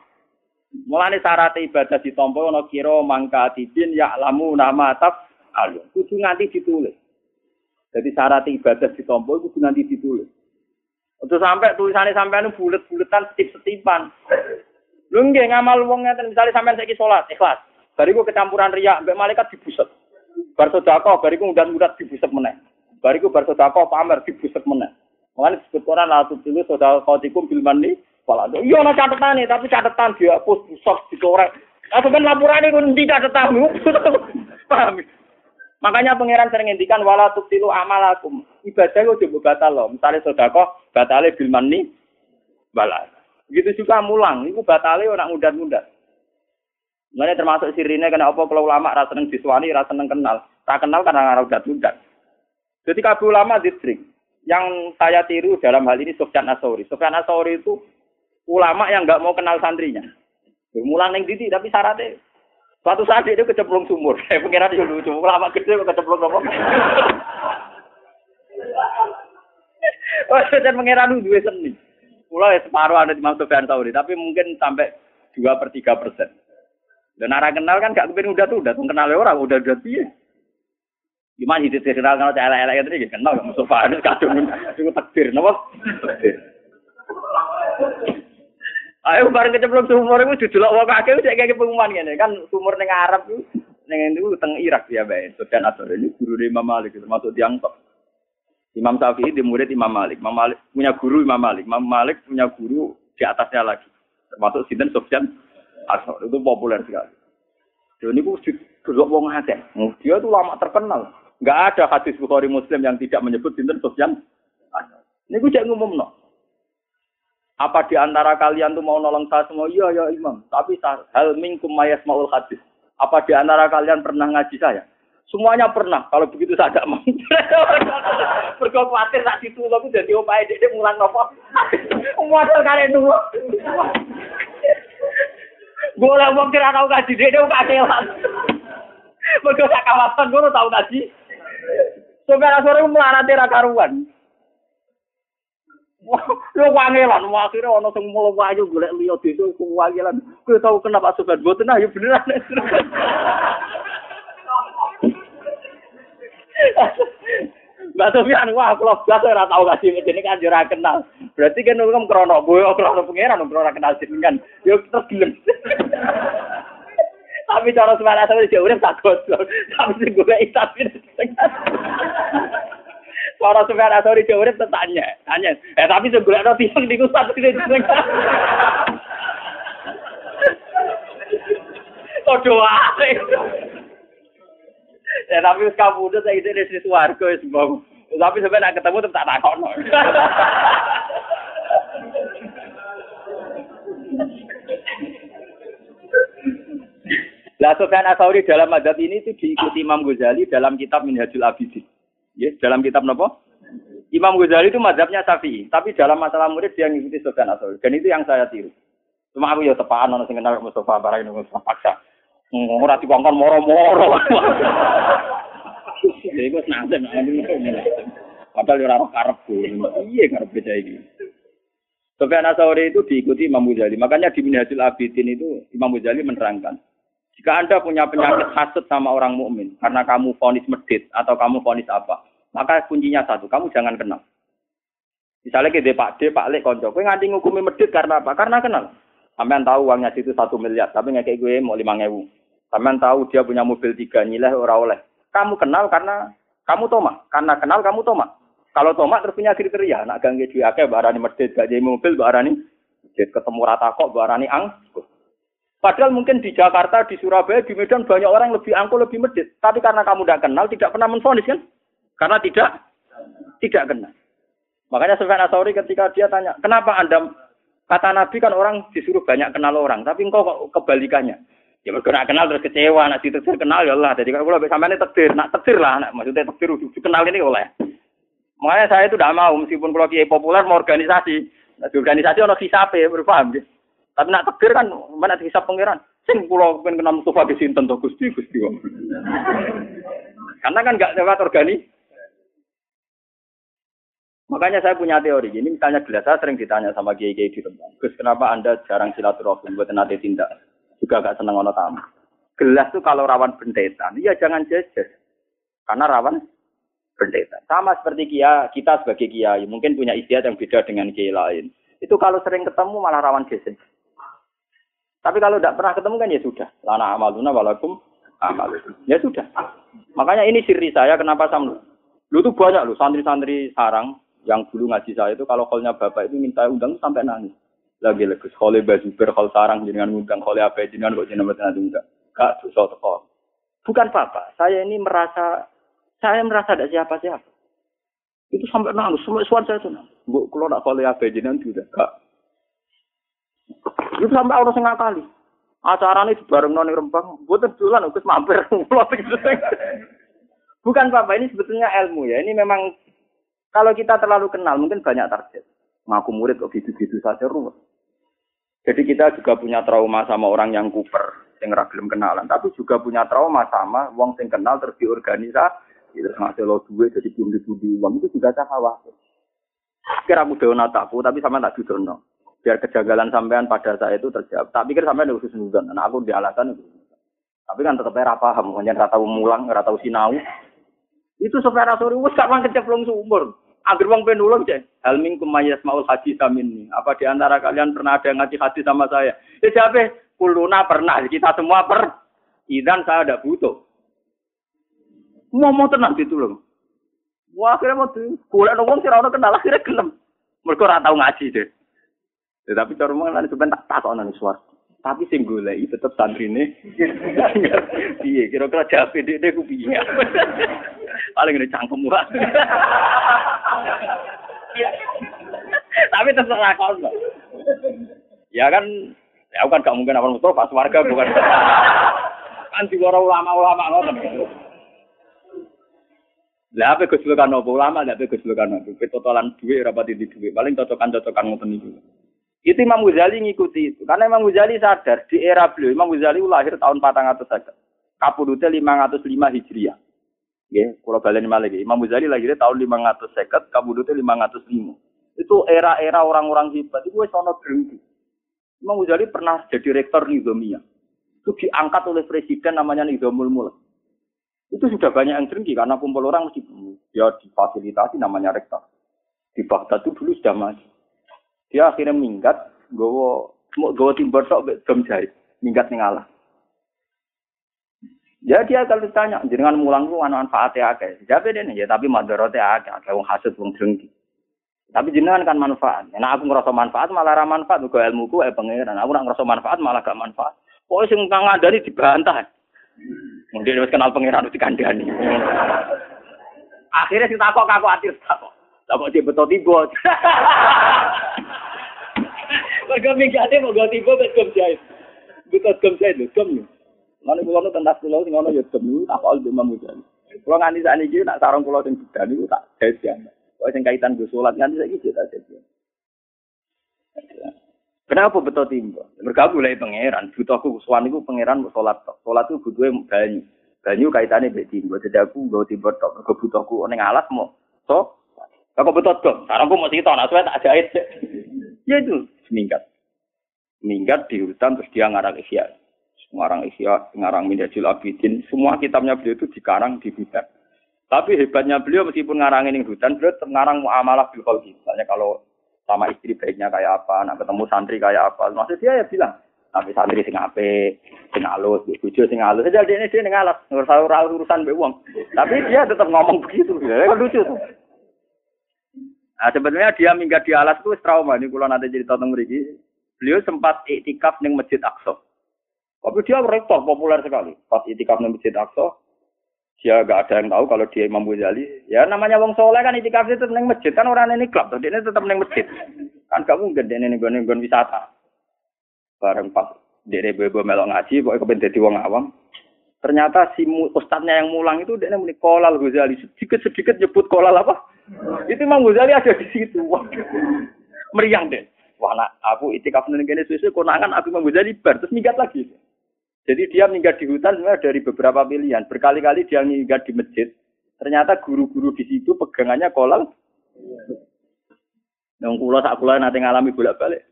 Mulane syarat ibadah ditompo ana kira mangka tidin ya lamu nama taf. Kudu nganti ditulis. Jadi syarat ibadah ditompo kudu nganti ditulis. Untuk sampai tulisannya sampai bulet-buletan setip-setipan. Lu nggih ngamal wong misale sampean saiki salat ikhlas. Bariku kecampuran riak mbek malaikat dibuset. Bar sedekah bariku udan-udan dibuset meneh. Bariku bar sedekah pamer dibuset meneh. Mulane disebut Quran la tusilu sedekahatikum bil manni wala. Iya ana catetane tapi catatan dihapus busok dicorek Apa kan laporan itu tidak tetamu? Paham? Makanya pangeran sering ngendikan wala tubtilu amalakum. Ibadah itu coba batal loh. Misalnya sedekah batale bil manni balas. Begitu juga mulang, itu batale orang mudah-mudah. Mulanya termasuk sirine kena apa kalau ulama rasa seneng diswani, rasa seneng kenal. Tak kenal karena ngarau udat Jadi kabeh ulama distrik. Yang saya tiru dalam hal ini Sofyan Asori. Sofyan Asori itu ulama yang nggak mau kenal santrinya. Mulang neng didi tapi syaratnya Suatu saat dia kecemplung sumur. Saya pengiran dia lucu. Ulama gede kecemplung apa? Oh, dan pengiran dua seni. Pulau ya separuh ada di Sofyan Sauri, tapi mungkin sampai dua per tiga persen. Dan arah kenal kan gak kepen udah tuh, udah tuh kenal orang, udah udah sih. Gimana hidup kenal kalau elek elek itu kenal gak Mustafa itu kadung itu takdir, napa? Ayo bareng kecemplung sumur itu didelok wong akeh cek kayak pengumuman ngene kan sumur ning Arab itu ning itu teng Irak ya bae. Asor ini guru Imam Malik termasuk tiang top. Imam Syafi'i di murid Imam Malik. Imam Malik punya guru Imam Malik. Imam Malik punya guru di atasnya lagi. Termasuk Sinten Sufyan Asor itu populer sekali. Dan ini didelok wong akeh. Dia itu lama terkenal. Enggak ada hadis Bukhari Muslim yang tidak menyebut Sinten Sufyan Asor. Ini gue cek ngumum no. Apa di antara kalian tuh mau nolong saya semua? Iya, ya imam. Tapi hal mingkum mayas maul hadis. Apa di antara kalian pernah ngaji saya? Semuanya pernah. Kalau begitu saya tidak mau. Berkau khawatir tak situ, tapi jadi upaya dia mulang nopo. Modal kalian dulu. Gue lah mau kira tahu ngaji dia, dia kakelan. Berkau tak kawasan, gue tahu ngaji. Sampai sore melarati karuan. Lho wangelan, akhire ana sing mulo wayu golek liya desa iku wangelan. Kowe tau kenapa sobat boten ah ya beneran. Mbak Sofian, wah kalau biasa ora tau kasih ini kan ora kenal. Berarti kan nunggu krono boyo krono pangeran krono kenal kan. Yo terus gelem. Tapi cara semana sama dia udah tak gosok. Tapi sing golek tapi Para Sufyan Asori dia urip tanya, tanya. Eh tapi sebulan roti yang di satu tidak jeneng. Kodo wae. Ya tapi wis kabudut saya itu dari swarga wis. Tapi sebenarnya ketemu tetap tak takon. Lah Sufyan Asauri dalam madhab ini itu diikuti Imam Ghazali dalam kitab Minhajul Abidin. Ya, dalam kitab nopo? Imam Ghazali itu mazhabnya Syafi'i, tapi dalam masalah murid dia ngikuti Sufyan Atsauri. Dan itu yang saya tiru. Cuma aku ya tepaan ono sing kenal Mustafa Barang itu paksa. Ora dikongkon moro-moro. Jadi gue senasem, padahal ora karep Iya karep beda ini. Sufyan Atsauri itu diikuti Imam Ghazali. Makanya di Minhajul Abidin itu Imam Ghazali menerangkan, jika Anda punya penyakit hasut sama orang mukmin karena kamu vonis medit atau kamu vonis apa, maka kuncinya satu, kamu jangan kenal. Misalnya kita Pak D, Pak Lek, konco, gue nganti ngukumi medit karena apa? Karena kenal. Sampean tahu uangnya situ satu miliar, tapi nggak kayak gue mau lima ngewu. Sampean tahu dia punya mobil tiga nilai ora oleh. Kamu kenal karena kamu toma, karena kenal kamu toma. Kalau toma terus punya kriteria, nak ganggu duit akeh barani medit, gak jadi mobil barani medit, ketemu rata kok barani ang. Padahal mungkin di Jakarta, di Surabaya, di Medan banyak orang lebih angkuh, lebih medit. Tapi karena kamu tidak kenal, tidak pernah menfonis kan? Karena tidak tidak kenal. Makanya Sufyan Asauri ketika dia tanya, kenapa anda kata Nabi kan orang disuruh banyak kenal orang, tapi engkau kok kebalikannya. Ya bergerak kenal terus kecewa, nak ditetir kenal ya Allah. Jadi kalau sama ini tektir, nak tektir lah, nak maksudnya tektir kenal ini oleh. Makanya saya itu tidak mau meskipun kalau kiai populer mau organisasi, nah, di organisasi ono hisape, berpaham gitu. Tapi nak tektir kan mana hisap pangeran. Sing pulau pengen kenal Mustafa di sini tentu gusti gusti. Karena kan nggak lewat organi, Makanya saya punya teori. Ini misalnya gelas saya sering ditanya sama kiai di tempat. Gus kenapa anda jarang silaturahmi buat nanti tindak? Juga gak seneng ono tamu. Gelas tuh kalau rawan bentetan, ya jangan jejer. Karena rawan bentetan. Sama seperti kia, kita sebagai kiai mungkin punya istiadat yang beda dengan kiai lain. Itu kalau sering ketemu malah rawan jejer. Tapi kalau tidak pernah ketemu kan ya sudah. Lana amaluna walakum amal. Ya sudah. Makanya ini siri saya kenapa sama Lu tuh banyak lu santri-santri sarang yang dulu ngaji saya itu kalau kolnya bapak itu minta undang sampai nangis. Lagi lagi Khole Bazuber, Khol Sarang jenengan ngundang, Khole apa jenengan kok jenengan mboten ngundang. Gak dosa teko. Bukan apa-apa. Saya ini merasa saya merasa ada siapa-siapa. Itu sampai nangis, semua suara saya itu nangis. Bu, kalau nak Khole apa jenengan juga gak. Itu sampai orang setengah kali. Acaranya di bareng noni rembang, buatan duluan, Gus mampir. Bukan apa-apa, ini sebetulnya ilmu ya. Ini memang kalau kita terlalu kenal, mungkin banyak target. Ngaku murid kok gitu-gitu saja ruwet. Jadi kita juga punya trauma sama orang yang kuper, yang ragilem kenalan. Tapi juga punya trauma sama wong sing kenal terus diorganisasi, terus ngasih lo duit jadi pundi-pundi uang itu juga saya khawatir. Kira aku dewa nataku, tapi sama tak judono. Biar kejagalan sampean pada saya itu terjawab. Tak pikir sampean khusus nudon, nah aku di alasan itu. Tapi kan tetap paham, hanya rata mulang, rata sinau. Itu supaya sore wes kapan kecemplung sumur. Agar wong penulung cek. Hal minkum mayas maul haji ini. Apa di antara kalian pernah ada yang ngaji haji sama saya? Ya siapa? Kuluna pernah. Kita semua per. Idan saya ada butuh. Mau mau tenang ditulung. Wah akhirnya mau tuh. Kuliah nongol sih orang kenal akhirnya gelem. Mereka orang tahu ngaji deh. Ya, tapi cara nanti sebentar tak tahu nanti suara. Tapi sing golek tetep santrine. Piye kira-kira jawab dhek ku piye? Paling ngene cangkem wae. Tapi terserah kau Ya kan, ya kan gak mungkin apa pas warga bukan. kan juga ulama-ulama ngoten. Lah apa apa ulama, lah apa gejolokan apa? Petotolan duit rapat di paling cocokan-cocokan ngoten iki. Itu Imam Ghazali ngikuti itu. Karena Imam Ghazali sadar di era beliau, Imam Ghazali lahir tahun 400 Kapudute 505 Hijriah. Ya, kalau balen lagi. Imam Ghazali lahir tahun 550, kapudute 505. Itu era-era orang-orang hebat. Itu wis ana drengki. Imam Ghazali pernah jadi rektor Nizamiyah. Itu diangkat oleh presiden namanya Nizamul Mulk. Itu sudah banyak yang drengki karena kumpul orang mesti ya difasilitasi namanya rektor. Di Baghdad itu dulu sudah maju. Dia akhirnya minggat, gowo gowo timber tok gem jahit, minggat ning Allah. Ya dia kalau ditanya, jenengan mulang ku ana manfaatnya akeh. Jabe dene ya tapi madharate akeh, akeh wong hasud wong drengki. Tapi jenengan kan manfaat. Nah aku ngerasa manfaat malah ra manfaat ilmu ilmuku eh pangeran. Aku nak ngerasa manfaat malah gak manfaat. Pokoknya sing kang ngandani dibantah. Mungkin wis kenal pangeran dikandani. Akhirnya si takok aku atir takok. Takok dia betul tiba. Mereka minggatnya mau ganti tiba bet gem jahit. Betul gem jahit lho, gem lho. Mana pulau nu tentas pulau sing ono ya gem lho, tak al Imam Ghazali. Kulo nganti sakniki iki nak sarung pulau sing bedan niku tak jahit ya. Kok sing kaitan go salat nganti saiki tak jahit. Kenapa betul timba? Mereka mulai pangeran. Butuhku suan itu pangeran buat sholat. Sholat itu butuhnya banyu. Banyu kaitannya be timba. Jadi aku bawa timba tok. Mereka butuhku neng alas mau. So, aku betul dong. Sekarang aku mau cerita. Nah, saya tak jahit. ya itu meningkat. Meningkat di hutan terus dia ngarang Ihya. Ngarang Ihya, ngarang Minhajul Abidin. Semua kitabnya beliau itu dikarang di hutan. Tapi hebatnya beliau meskipun ngarang ini hutan, beliau ngarang muamalah bil Misalnya kalau sama istri baiknya kayak apa, nak ketemu santri kayak apa. Maksud dia ya bilang, tapi santri sing ape, sing alus, bojo sing alus. Jadi dia dia ngalas, urusan be uang. Tapi dia tetap ngomong begitu. Ya, kan lucu tuh. Nah, sebenarnya dia minggat di alas itu trauma. Ini kalau nanti jadi tonton mriki. Beliau sempat iktikaf di Masjid Aqsa. Tapi dia rektor populer sekali. Pas iktikaf di Masjid Aqsa, dia gak ada yang tahu kalau dia Imam Ghazali. Ya namanya wong soleh kan itikaf itu neng masjid kan orang ini klub, dia ini tetap neng masjid. Kan kamu gede nih gue gue wisata. Bareng pas dia bebo melok ngaji, pokoknya kepen jadi wong awam. Ternyata si ustadznya yang mulang itu dia muni kolal Ghazali sedikit sedikit nyebut kolal apa? Itu Imam Ghazali ada di situ. Meriang deh. Wah, nak, aku itikaf ning kene susu konangan aku Imam Ghazali bar terus minggat lagi. Jadi dia minggat di hutan sebenarnya dari beberapa pilihan. Berkali-kali dia minggat di masjid. Ternyata guru-guru di situ pegangannya kolal. Yang kulo sak kulo nanti ngalami bolak-balik.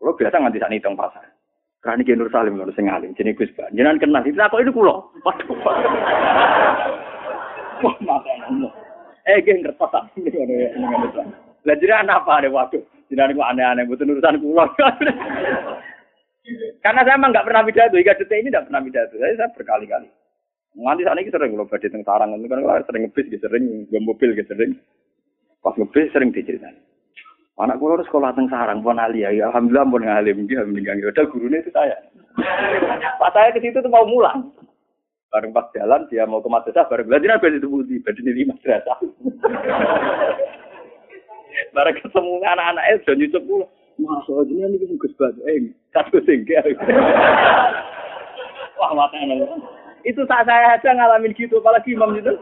Kulo biasa nganti sak hitung pasar. Karena ini Nur Salim Nur sing alim, jenenge Gus. Jenengan kenal itu apa itu kulo? Waduh. Wah, makan eh geng ngertos lah jadi anak apa ada waktu jadi anak aneh-aneh butuh urusan pulau karena saya emang nggak pernah pidato hingga detik ini nggak pernah pidato. Saya, saya berkali-kali. Nanti saat ini sering kalau badai tentang sarang kan sering ngebis gitu sering gue mobil gitu sering. Pas ngebis sering diceritain. Anak kula harus sekolah teng sarang pun alia, ya. Alhamdulillah pun ngalim dia meninggal. Padahal gurunya itu saya. Pas saya ke situ tuh mau mulang. Bareng pas jalan dia mau ke madrasah, bareng berarti nabi itu budi, berarti di madrasah. bareng ketemu anak-anak itu dan nyucup pula. Masa aja ini ini Gus Batu, eh satu singkir. Wah makanya itu saat saya aja ngalamin gitu, apalagi imam itu.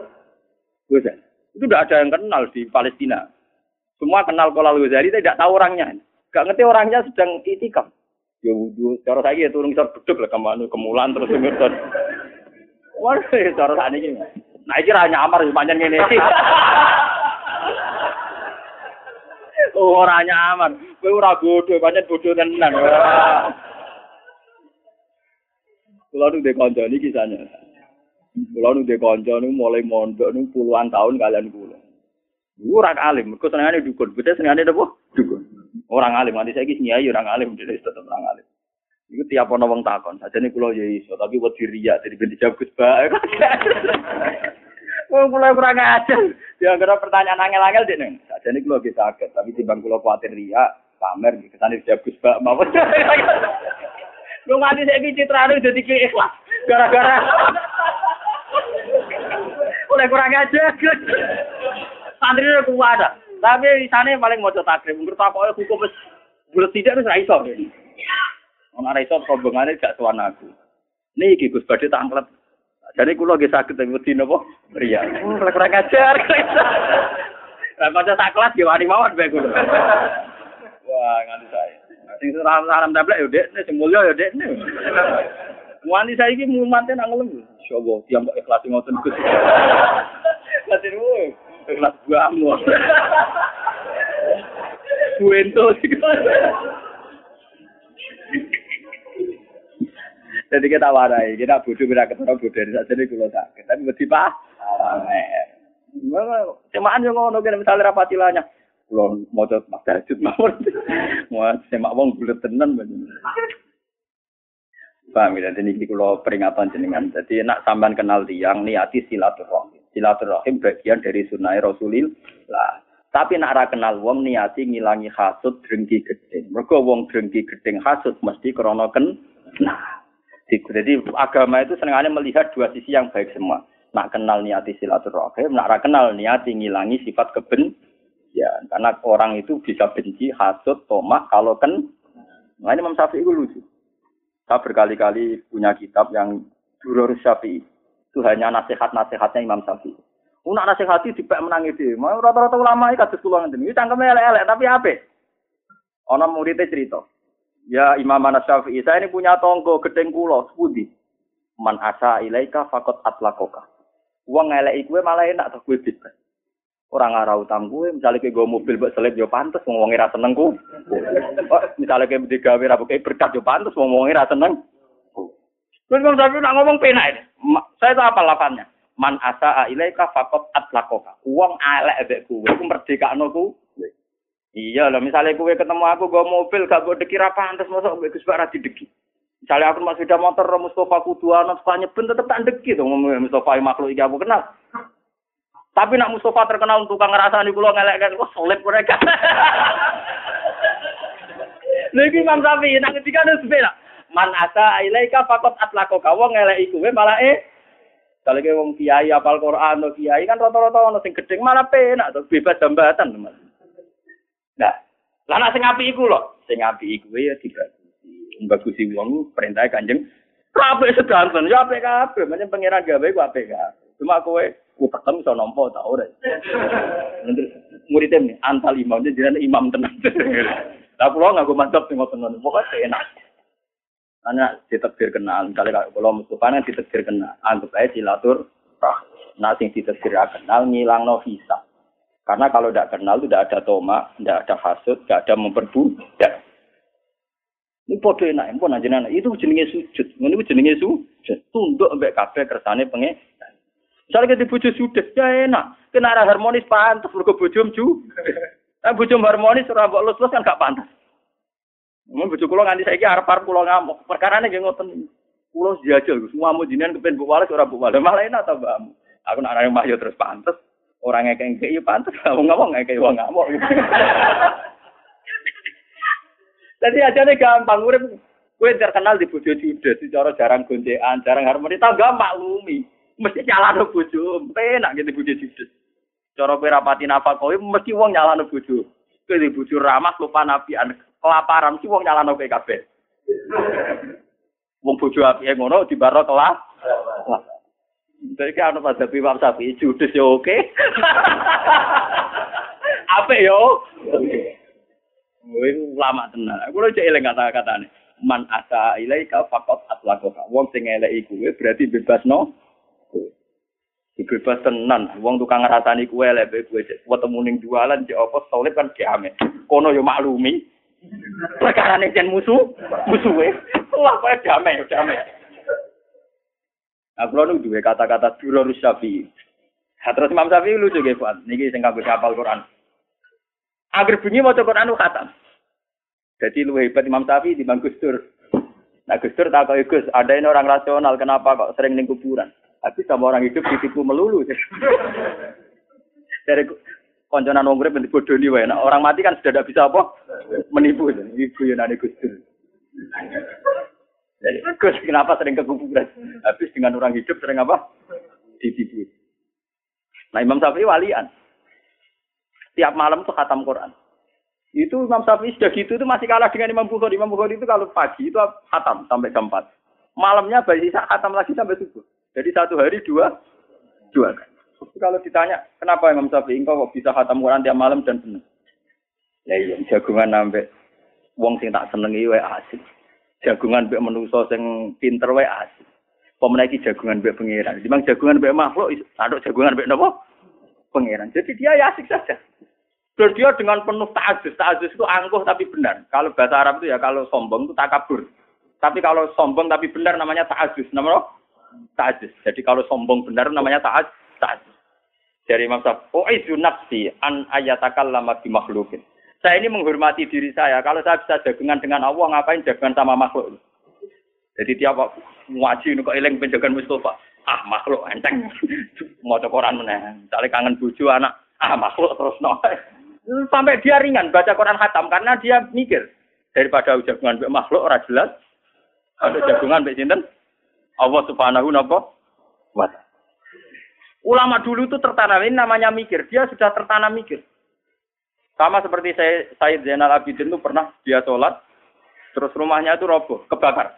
Gus, itu udah ada yang kenal di Palestina. Semua kenal Kolal Ghazali, tidak tahu orangnya. Gak ngerti orangnya sedang itikam. Ya wudhu, cara saya ya turun kisar beduk lah ke mana, kemulan terus ngerti. Wah, cara saya ini. Nah, ini hanya amar sepanjang ini. oh, orangnya aman. Kowe ora bodoh, pancen bodoh tenan. Kulo nu ndek kanca niki kisahnya. Kulo nu ndek kanca niku mulai mondok niku puluhan tahun kalian kulo. Ora alim, mergo senengane dukun. Bocah senengane apa? Dukun. Orang alim, nanti saya nyai orang alim, jadi tetap orang alim. Iku tiap ana wong takon, sajane kula ya iso, tapi wedi riya jadi ben dijawab Gus Ba. Wong kula kurang ajar. Ya kira pertanyaan angel-angel dene. Sajane kula ge saged, tapi timbang kula kuatir riya, pamer iki kesane dijawab Gus Ba mawon. Lu nganti saiki citrane dadi ikhlas. Gara-gara Oleh kurang ajar. santri itu kuat Tapi di sana paling mau coba takrib. Menurut aku hukum wis bulat tidak wis ra iso. Ana ra iso rombongane gak tuan aku. Niki Gus Badhe tak anglet. Jadi kula nggih saged teng wedi napa? Ria. Oh, kurang ajar. Lah kocok sak kelas yo wani mawon bae kula. Wah, nganti saya. Sing salam salam tablek yo Dek, sing mulya yo Dek. Wani saiki mumatnya nang ngelem. Insyaallah, tiang ikhlas ngoten Gus. Nanti kelas kamu. Buento Jadi kita warai, kita bodoh kita ketemu bodoh saja ini kalau tak. Tapi mesti pak. Semaan yang ngono kan misalnya rapatilanya. Kalau mau coba mas Dajud mawon. Mau semak wong bulat tenan Paham ya, jadi ini kalau peringatan jenengan. Jadi nak sampean kenal tiang niati silaturahmi silaturahim bagian dari sunnah Rasulillah. Tapi nak ra kenal wong niati ngilangi hasud drengki gedeng. Mergo wong drengki gedeng hasud mesti krana ken. Nah, jadi agama itu senengane melihat dua sisi yang baik semua. Nak kenal niati silaturahim, nak kenal niati ngilangi sifat keben. Ya, karena orang itu bisa benci, hasud, tomak kalau kan. Nah, ini Imam Syafi'i itu lucu. Saya berkali-kali punya kitab yang Durur Syafi'i itu hanya nasihat-nasihatnya Imam Syafi'i. Unak nasihati dipek menangi di. Mau rata-rata ulama iki kados kula ngene. Iki cangkeme elek-elek tapi ape? Ana muridnya cerita. Ya Imam Syafi'i, saya ini punya tonggo gedeng kula sepundi. Man asa ilaika fakot atlakoka. Uang ngelek kowe malah enak to kowe bebas. Orang ngarah utang gue, misalnya kayak gue mobil buat selip yo pantas, mau ngomongin rasa seneng gue. Oh, misalnya kayak digawe rabu kayak berkat yo pantas, mau ngomongin seneng. Terus Imam Syafi'i nak ngomong penak saya tahu apa lapannya. Man asa ilaika fakot atlakoka. Uang alek ebek kuwe, ku merdekakno ku. Iya lah, misalnya kue ketemu aku gue mobil, gak gue deki apa antes masuk gue gus di deki. Misalnya aku masih sudah motor Mustafa Kuduana suka nyeben tetep tak deki tuh Mustafa makhluk iki aku kenal. Tapi nak Mustafa terkenal untuk ngerasani kulo ngelek kan, wah solid mereka. Lagi Imam Syafi'i, nak ketika ada sepeda, man asa ilaika fakot atlako kawo ngelek iku malah eh kalau ke wong kiai apal Quran kiai kan rata-rata ono sing gedeng malah penak bebas jambatan teman. Nah, lah nak sing apik iku lho, sing apik iku ya dibagusi. Bagusi wong perintah Kanjeng kabeh sedanten ya apik kabeh, menyang pangeran gawe ku apik kabeh. Cuma kowe utekem iso nampa ta ora. Muridnya nih, antal imam, jadi imam tenang. Lah kula nganggo mantap sing ngoten Pokoke enak. Karena diterbir kenal, misalnya kalau Mustafa kan diterbir kenal, anggap aja silatur Nah, sing diterbir kenal ngilang no visa. Karena kalau tidak kenal itu tidak ada toma, tidak ada hasut, tidak ada memperbudak. Ini podo enak, pun aja itu jenenge sujud. Ini jenenge sujud. Tunduk ambek kafe kersane penge. Misalnya kita bujuk sujud, ya enak. Kena harmonis pantas, berko bujum ju. Nah, bujum harmonis, rambut lulus kan gak pantas. Mun bojo kula nganti saiki arep-arep kula ngamuk. Perkarane nggih ngoten. Kula jajal semua mau jinan kepen Bu Walis ora Bu Walis. Malah enak ta Mbakmu. Aku nak mah yo terus pantes. Orang ngekek ngekek yo pantes. Wong ngomong ngekek wong ngamuk. Jadi aja nih gampang urip kowe terkenal di bojo judes, cara jarang goncekan, jarang harmoni, tau gak maklumi. Mesti nyalano bojo, penak gitu bojo judes. Cara kowe rapati kowe mesti wong nyalano bojo. Kowe di bojo ramah lupa nabian, kelaparan mesti wong nyalano kowe kabeh. Wong bojo apike ngono dibaro kelah. Jadi kan ana pada Imam Syafi'i judes ya oke. Apa yo? Kowe lama tenan. Aku lho cek eling kata-katane. Man asa ilaika faqat atlaqaka. Wong sing eleki kuwe berarti bebasno. Bebas tenan. Wong tukang ngrasani kuwe elek cek ketemu ning jualan cek apa solid kan kiame. Kono yo maklumi. Perkara jen musuh, musuhe. Wah, kok damai, damai. Nah, kalau nu duwe kata-kata durur syafi'i. Nah, terus Imam Syafi'i lucu nggih, Pak. Niki sing kanggo hafal Quran. Agar bunyi maca Quran nu khatam. Jadi lu hebat Imam Syafi'i di Gus. Nah Gus Dur tak Gus, ada ini orang rasional, kenapa kok sering ning kuburan? Tapi sama orang hidup ditipu melulu. Dari konconan wong urip bodoh wae. Nah, orang mati kan sudah tidak bisa apa? Menipu. Ibu ada Gus Dur. Jadi, Gus kenapa sering ke kuburan? Habis dengan orang hidup sering apa? Ditipu. Nah Imam Syafi'i walian. Tiap malam tuh khatam Quran. Itu Imam Syafi'i sudah gitu itu masih kalah dengan Imam Bukhari. Imam Bukhari itu kalau pagi itu khatam sampai jam 4. Malamnya bayi khatam lagi sampai subuh. Jadi satu hari dua, dua. Kalau ditanya, kenapa Imam Syafi'i kok bisa khatam Quran tiap malam dan benar? Ya iya, jagungan sampai wong sing tak senengi wae asik. Jagungan mbek manusa sing pinter wae asik. Pemenaki jagungan mbek pangeran. Dimang jagungan mbek makhluk, aduk jagungan mbek napa? Pangeran. Jadi dia ya asik saja. Dan dia dengan penuh ta'ajus. Ta'ajus itu angkuh tapi benar. Kalau bahasa Arab itu ya kalau sombong itu takabur. Tapi kalau sombong tapi benar namanya ta'ajus. Namanya ta'ajus. Jadi kalau sombong benar namanya ta'ajus. ta'ajus. Dari Imam Syafi'i, "U'izu nafsi an ayatakal lama di makhlukin." Saya ini menghormati diri saya. Kalau saya bisa jagungan dengan Allah, ngapain jagungan sama makhluk? Jadi tiap ngaji kok eling penjagaan Mustafa. Ah makhluk enteng. Mau Quran meneh. Misalnya kangen buju anak. Ah makhluk terus no. Sampai dia ringan baca Quran khatam karena dia mikir daripada jagungan mbek makhluk ora jelas. Ada jagungan mbek sinten? Allah Subhanahu wa Ulama dulu itu tertanam ini namanya mikir. Dia sudah tertanam mikir. Sama seperti saya Said Zainal Abidin itu pernah dia sholat, terus rumahnya itu roboh, kebakar.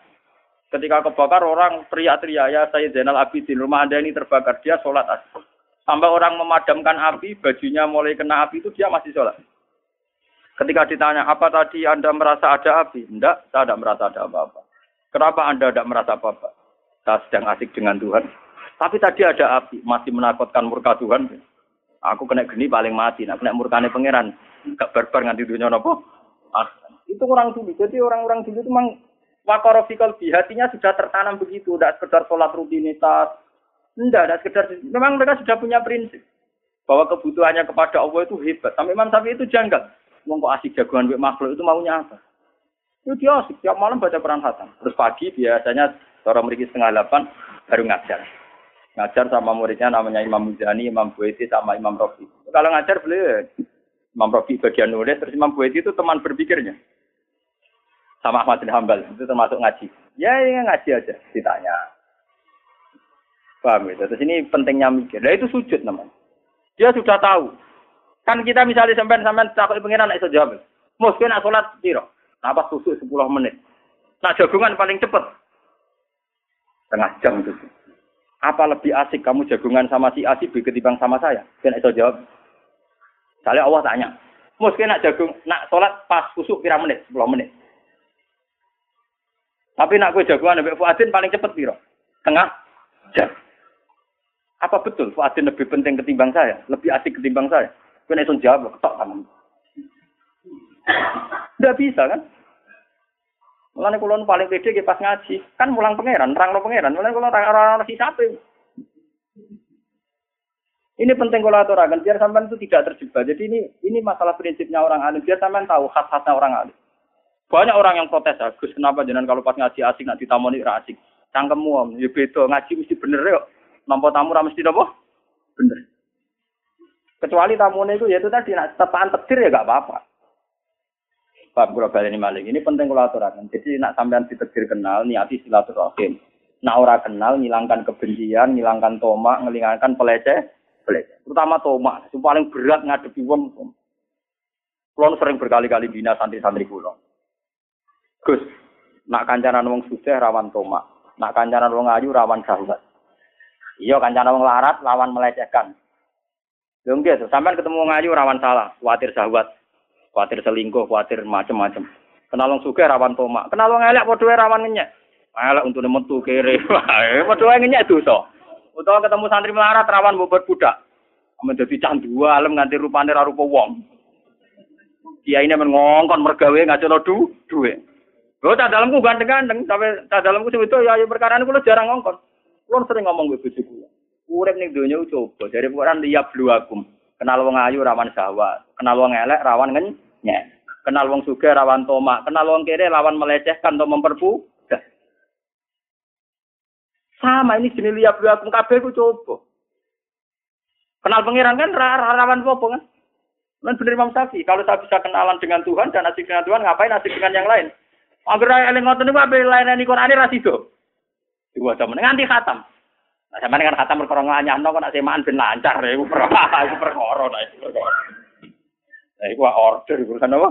Ketika kebakar orang teriak-teriak ya Said Zainal Abidin, rumah anda ini terbakar. Dia sholat asli. Sampai orang memadamkan api, bajunya mulai kena api itu dia masih sholat. Ketika ditanya, apa tadi Anda merasa ada api? Tidak, saya tidak merasa ada apa-apa. Kenapa Anda tidak merasa apa-apa? Saya sedang asik dengan Tuhan. Tapi tadi ada api, masih menakutkan murka Tuhan. Aku kena geni paling mati, nah kena murkane pangeran. Gak barbar nganti dunia nopo. Ah, itu orang dulu. Jadi orang-orang dulu itu memang wakorofikal di hatinya sudah tertanam begitu. Tidak sekedar sholat rutinitas, tidak, tidak sekedar. Memang mereka sudah punya prinsip bahwa kebutuhannya kepada Allah itu hebat. Sampai Imam Syafi'i itu janggal. Mau kok asik jagoan makhluk itu maunya apa? Itu dia asik tiap malam baca Quran Hatam. Terus pagi biasanya orang memiliki setengah delapan baru ngajar. Ngajar sama muridnya namanya Imam Muzani, Imam Bueti, sama Imam Rofi. Kalau ngajar beliau Imam Rofi bagian nulis, terus Imam itu teman berpikirnya. Sama Ahmad bin Hambal, itu termasuk ngaji. Ya, ya ngaji aja, ditanya. Paham ya? Terus ini pentingnya mikir. Nah itu sujud namanya. Dia sudah tahu. Kan kita misalnya sampai takut pengiran iso jawab. Mungkin nak sholat piro? Apa susu 10 menit. Nah jagungan paling cepat. Tengah jam itu. Apa lebih asik kamu jagungan sama si A si B ketimbang sama saya? Kena iso jawab. Saya Allah tanya. Mungkin nak jagung, nak sholat pas kusuk pira menit? 10 menit. Tapi nak gue jagungan Mbak Fuadin paling cepat piro? Tengah jam. Apa betul Fuadin lebih penting ketimbang saya? Lebih asik ketimbang saya? Kena itu jawab, ketok kamu. Tidak bisa kan? Mulane kulon paling pede pas ngaji, kan mulang pangeran, terang lo pangeran. Mulane kulon orang-orang si sapi. Ini penting kalau aturakan biar sampean itu tidak terjebak. Jadi ini ini masalah prinsipnya orang alim. Biar sampean tahu khas-khasnya orang alim. Banyak orang yang protes, Gus, kenapa jangan kalau pas ngaji asik, nak ditamoni asik. Cangkemmu, om, ya beda, ngaji mesti bener ya. Nampak tamu ra mesti napa? Bener. Kecuali tamunya itu ya itu tadi nak tepaan petir ya gak apa-apa. Pak kula baleni maling. Ini penting kula aturaken. Jadi nak sampean ditegir kenal niati silaturahim. Nak ora kenal ngilangkan kebencian, ngilangkan tomak, ngilangkan peleceh, peleceh. Terutama tomak, itu paling berat ngadepi wong. Kulo sering berkali-kali bina santri-santri kula. Gus, nak kancanan wong sugih rawan tomak. Nak kancanan wong ayu rawan syahwat. Iya kancanan wong larat lawan melecehkan. Lho nggih, sampean ketemu wong ayu rawan salah, khawatir syahwat, khawatir selingkuh, khawatir macam-macam. Kenal wong sugih rawan tomak, kenal wong elek padha rawan ngenyek. Elek untuk metu kere, padha ngenyek dosa. Utawa ketemu santri melarat rawan bobot budak. Menjadi candu alam nganti rupane ra rupa wong. Kiai ini mengongkon mergawe ngacono du duwe. Lho tak dalamku ganteng-ganteng, sampai tak dalamku sing itu ya, ya perkara ini kula jarang ngongkon. Kula sering ngomong ke bojo kula. Urip ning donya coba dari Quran liya bluakum. Kenal wong ayu rawan syahwat, kenal wong elek rawan ngenyek. Kenal wong sugih rawan tomak, kenal wong kere rawan melecehkan atau memperbu. Sama ini jenis liya bluakum kabeh ku coba. Kenal pangeran kan rawan apa kan? Men bener Imam Syafi'i, kalau saya bisa kenalan dengan Tuhan dan asik dengan Tuhan, ngapain asik dengan yang lain? Angger eling ngoten niku ape lainane Quran ra sido. Iku aja nganti khatam. Nah, sampeyan kan khatam perkara nganyahno kok nek semaan ben lancar iku perkara iku perkara nah. Nah, iku order iku kan apa?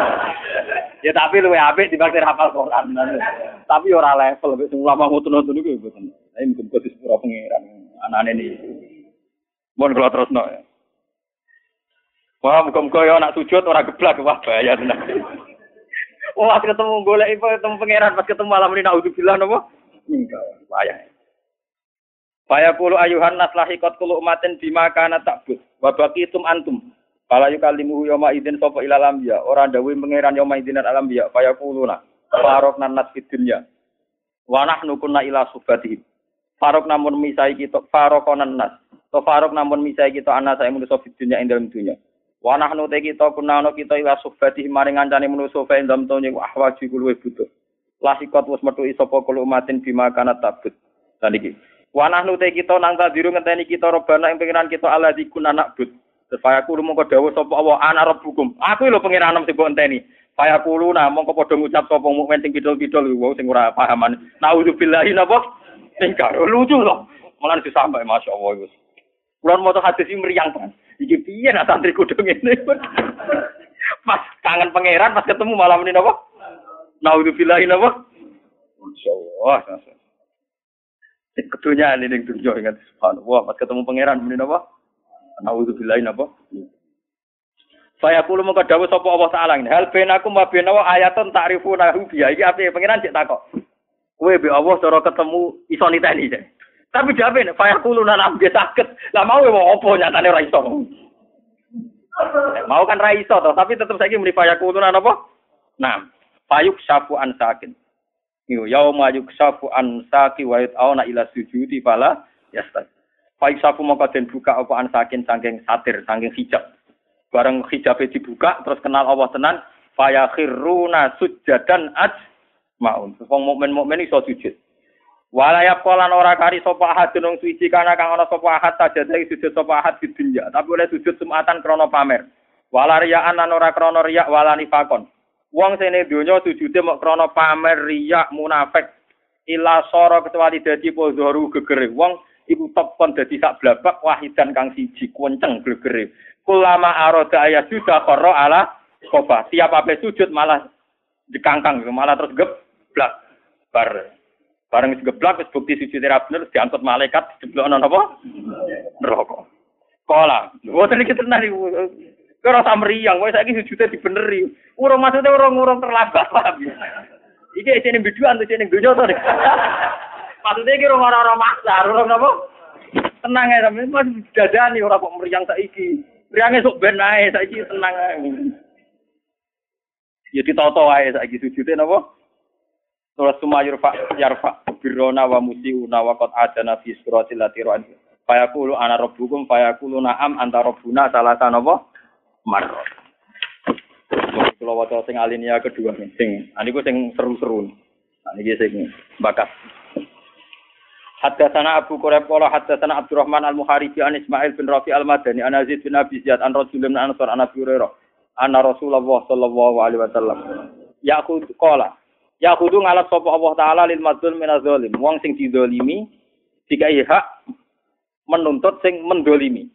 ya tapi luwe apik dibanding hafal Quran. Tapi ora level wis ulama ngoten-ngoten niku mboten. Lah mungkin kok disepuro pangeran anane niku. Mohon kula terusno ya. Wah, muga-muga ya anak sujud ora geblak wah bahaya tenan. Wah, ketemu golek ketemu pangeran, pas ketemu malam ini naudzubillah napa? Mingkau, bahaya. Faya kulu ayuhan nas lahikot kulu umatin bima kana takbut. Wa baqitum antum. Fala yukallimu yawma idzin sapa ilal anbiya. Ora dawuh pangeran yawma idzin al anbiya. Faya kuluna. Farok nan nas fid dunya. Wa nahnu kunna ila subatihi. Farok namun misai kita farokonan nas. To farok namun misai kita anak saya manusa fid dunya ing dalam dunya. Wa nahnu te kita kuna ana kita ila subati maring ngancane manusa fa endam tonye ahwaji kulo butuh. Lasikot metu sapa kulo umatin bima kana tabut. Dan iki. Wa nahnu te kita nang tadiru ngenteni kita robana ing pengiran kita ala dikun anak but. Supaya kulo mongko dawuh sapa Allah ana rabbukum. Aku lho pengiranem sing mbok enteni. Faya kulo na mongko padha ngucap sapa mukmin sing kidul-kidul wong sing ora pahaman. Nauzubillahi napa? Sing karo lucu loh. Malah disampai masyaallah wis. Kulon moto hadis iki mriyang kan. Iki piye nak santri kudu ngene. Pas kangen pangeran pas ketemu malam ini napa? Naudzubillahi napa? Insyaallah. Sing kedunya ini ning dunya ingat subhanallah pas ketemu pangeran ini napa? Naudzubillahi napa? Saya kulo mengko dawuh sapa Allah taala ini. Hal benakum wa benawa ayatun ta'rifuna biya. Iki ape pangeran cek takok. Kowe be Allah cara ketemu iso niteni. Tapi nek faya kulo nang ambe sakit. Lah mau mau opo nyatane ora iso. Mau kan ra iso to, tapi tetep saiki muni faya kulo nang apa? Nah, fayuk syafu an sakin. Yo yauma yuksafu an saki wa yatauna ila sujudi fala yastas. Fayuk syafu maka den buka apa an sakin saking satir, saking hijab. Bareng hijabe dibuka terus kenal Allah tenan, faya khiruna sujadan aj maun. Wong mukmin-mukmin iso sujud. Walayap kolan ora kari sapa ahad nang suci kana kang ana sapa ahad saja dari sujud sapa ahad di dunya tapi oleh sujud sumatan krono pamer. Walariyaan lan ora krono riyak walani fakon. Wong sene donya sujude mok krono pamer riyak munafik. Ila soro kecuali dadi podhoru gegere. Wong iku top kon dadi sak blabak wahidan kang siji kuwenceng gegere. Kulama aroda ayat sudah koro ala koba. Tiap ape sujud malah dikangkang malah terus geblak. Bar Bareng wis geblak wis bukti suci ora bener diangkut malaikat dijeblokno napa? Neraka. Kola. Mboten iki tenan iki. Ora samriyang, kowe saiki sujute dibeneri. Urung maksudnya urung urung terlambat, paham? Iki isine biduan to isine donya to. Maksudnya urung ora-ora maksa, urung napa? Tenang ae sampe mas dadani ora kok mriyang saiki. Mriyange sok ben ae saiki tenang ae. Ya ditoto ae saiki sujute napa? Terus suma yurfa yarfa birrona wa musiuna wa qad adana fi suratil lati ra'an. Fayaqulu ana rabbukum fayaqulu na'am anta rabbuna salah sanapa marrat. Kalau waca sing alinea kedua sing niku sing seru-seru. Nah niki sing bakat. Haddatsana Abu Quraib qala haddatsana Abdurrahman Al-Muharibi an Ismail bin Rafi Al-Madani an Aziz bin Abi Ziyad an Rasul bin Ansar an Abi Hurairah. anna Rasulullah sallallahu alaihi wasallam. Yaqud qala yaqudu ngalap sapa Allah taala lil madzlum min zalim. Wong sing didolimi dikai hak menuntut sing mendolimi.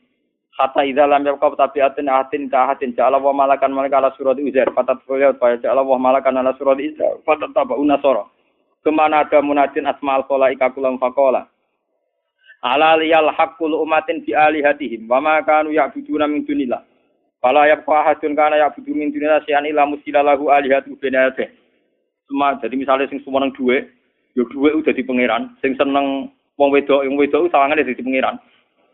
Kata idza lam yabqa tabiatin atin ka atin ja'ala wa malakan malaka ala surat uzair fatat fa ja'ala wa malakan ala surat isa fatat taba unasara kemana ada munadin asma'al khalaika kulam faqala ala liyal haqqul umatin bi alihatihim. Wa ma kanu ya'buduna min dunillah. Fala yabqa ahadun kana ya'budu min dunillah syai'an illa musilalahu alihatu binate Semua jadi misalnya sing semua duwe yo duwe udah di pangeran. Sing seneng wong wedok wong wedok sawangane dadi pangeran.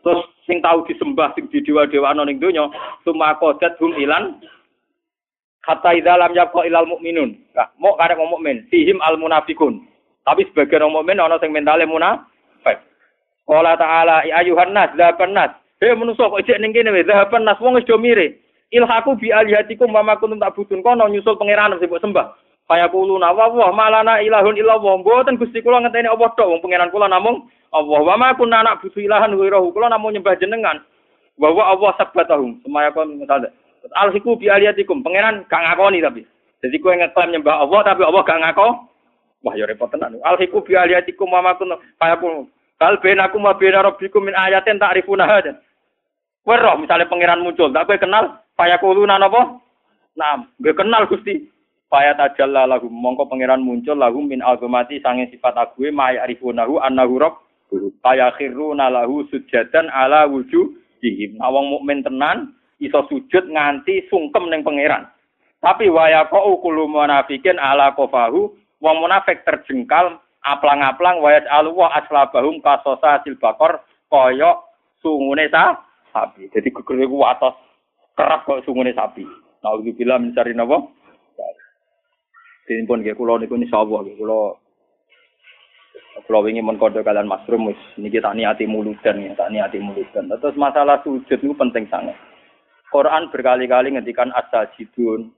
Terus sing tahu disembah sing di dewa-dewa ning donya, summa qadat hum ilan kata idza lam yabqa ilal mukminun. Nah, mau karek wong mukmin, fihim al munafikun. Tapi sebagian wong mukmin ana sing mentale munafik. Qala ta'ala ya ayuhan nas dzaban nas. Hei manusa kok ijek ning kene wis dzaban nas wong wis do mire. Ilhaku bi alihatikum wa ma kuntum tak butun kono nyusul pangeran sing mbok sembah. Kaya kulo nawa wah malana ilahun illallah. Mboten Gusti kula ngenteni apa tok wong pangeran kula namung Allah wa ma kunna anak ilahan wirahu kula namung nyembah jenengan bahwa Allah sabatahum semaya kon misalnya alhiku bi aliyatikum. Pangeran gak ngakoni tapi. Jadi kowe ngeklaim nyembah Allah tapi Allah gak ngako. Wah ya repot tenan. Alhiku bi aliyatikum wa ma kunna kaya kun kal benakum wa bena rabbikum min ayatin ta'rifuna hada kowe roh misalnya pangeran muncul tak kowe kenal? Kaya kuluna napa? Nah, gue kenal Gusti. Faya tajalla lahum mongko pangeran muncul lahum min azamati sange sifat ague maya arifunahu annahu rabb. Kaya khiruna lahu sujadan ala wujuhihim. Nah, wong mukmin tenan iso sujud nganti sungkem ning pangeran. Tapi waya kau ukulu munafikin ala kofahu, wong munafik terjengkal aplang-aplang wayat alwa aslabahum kasosa hasil bakor koyok sungune sa sapi. Jadi geger iku atos kerap kok sungune sapi. Nah, bila mencari napa? Dene pun nggih kula niku insyaallah nggih kula kalau ingin mengkode kalian masrum, ini kita niati muludan ya, tak niati muludan. Terus masalah sujud itu penting sangat. Quran berkali-kali ngendikan asajidun,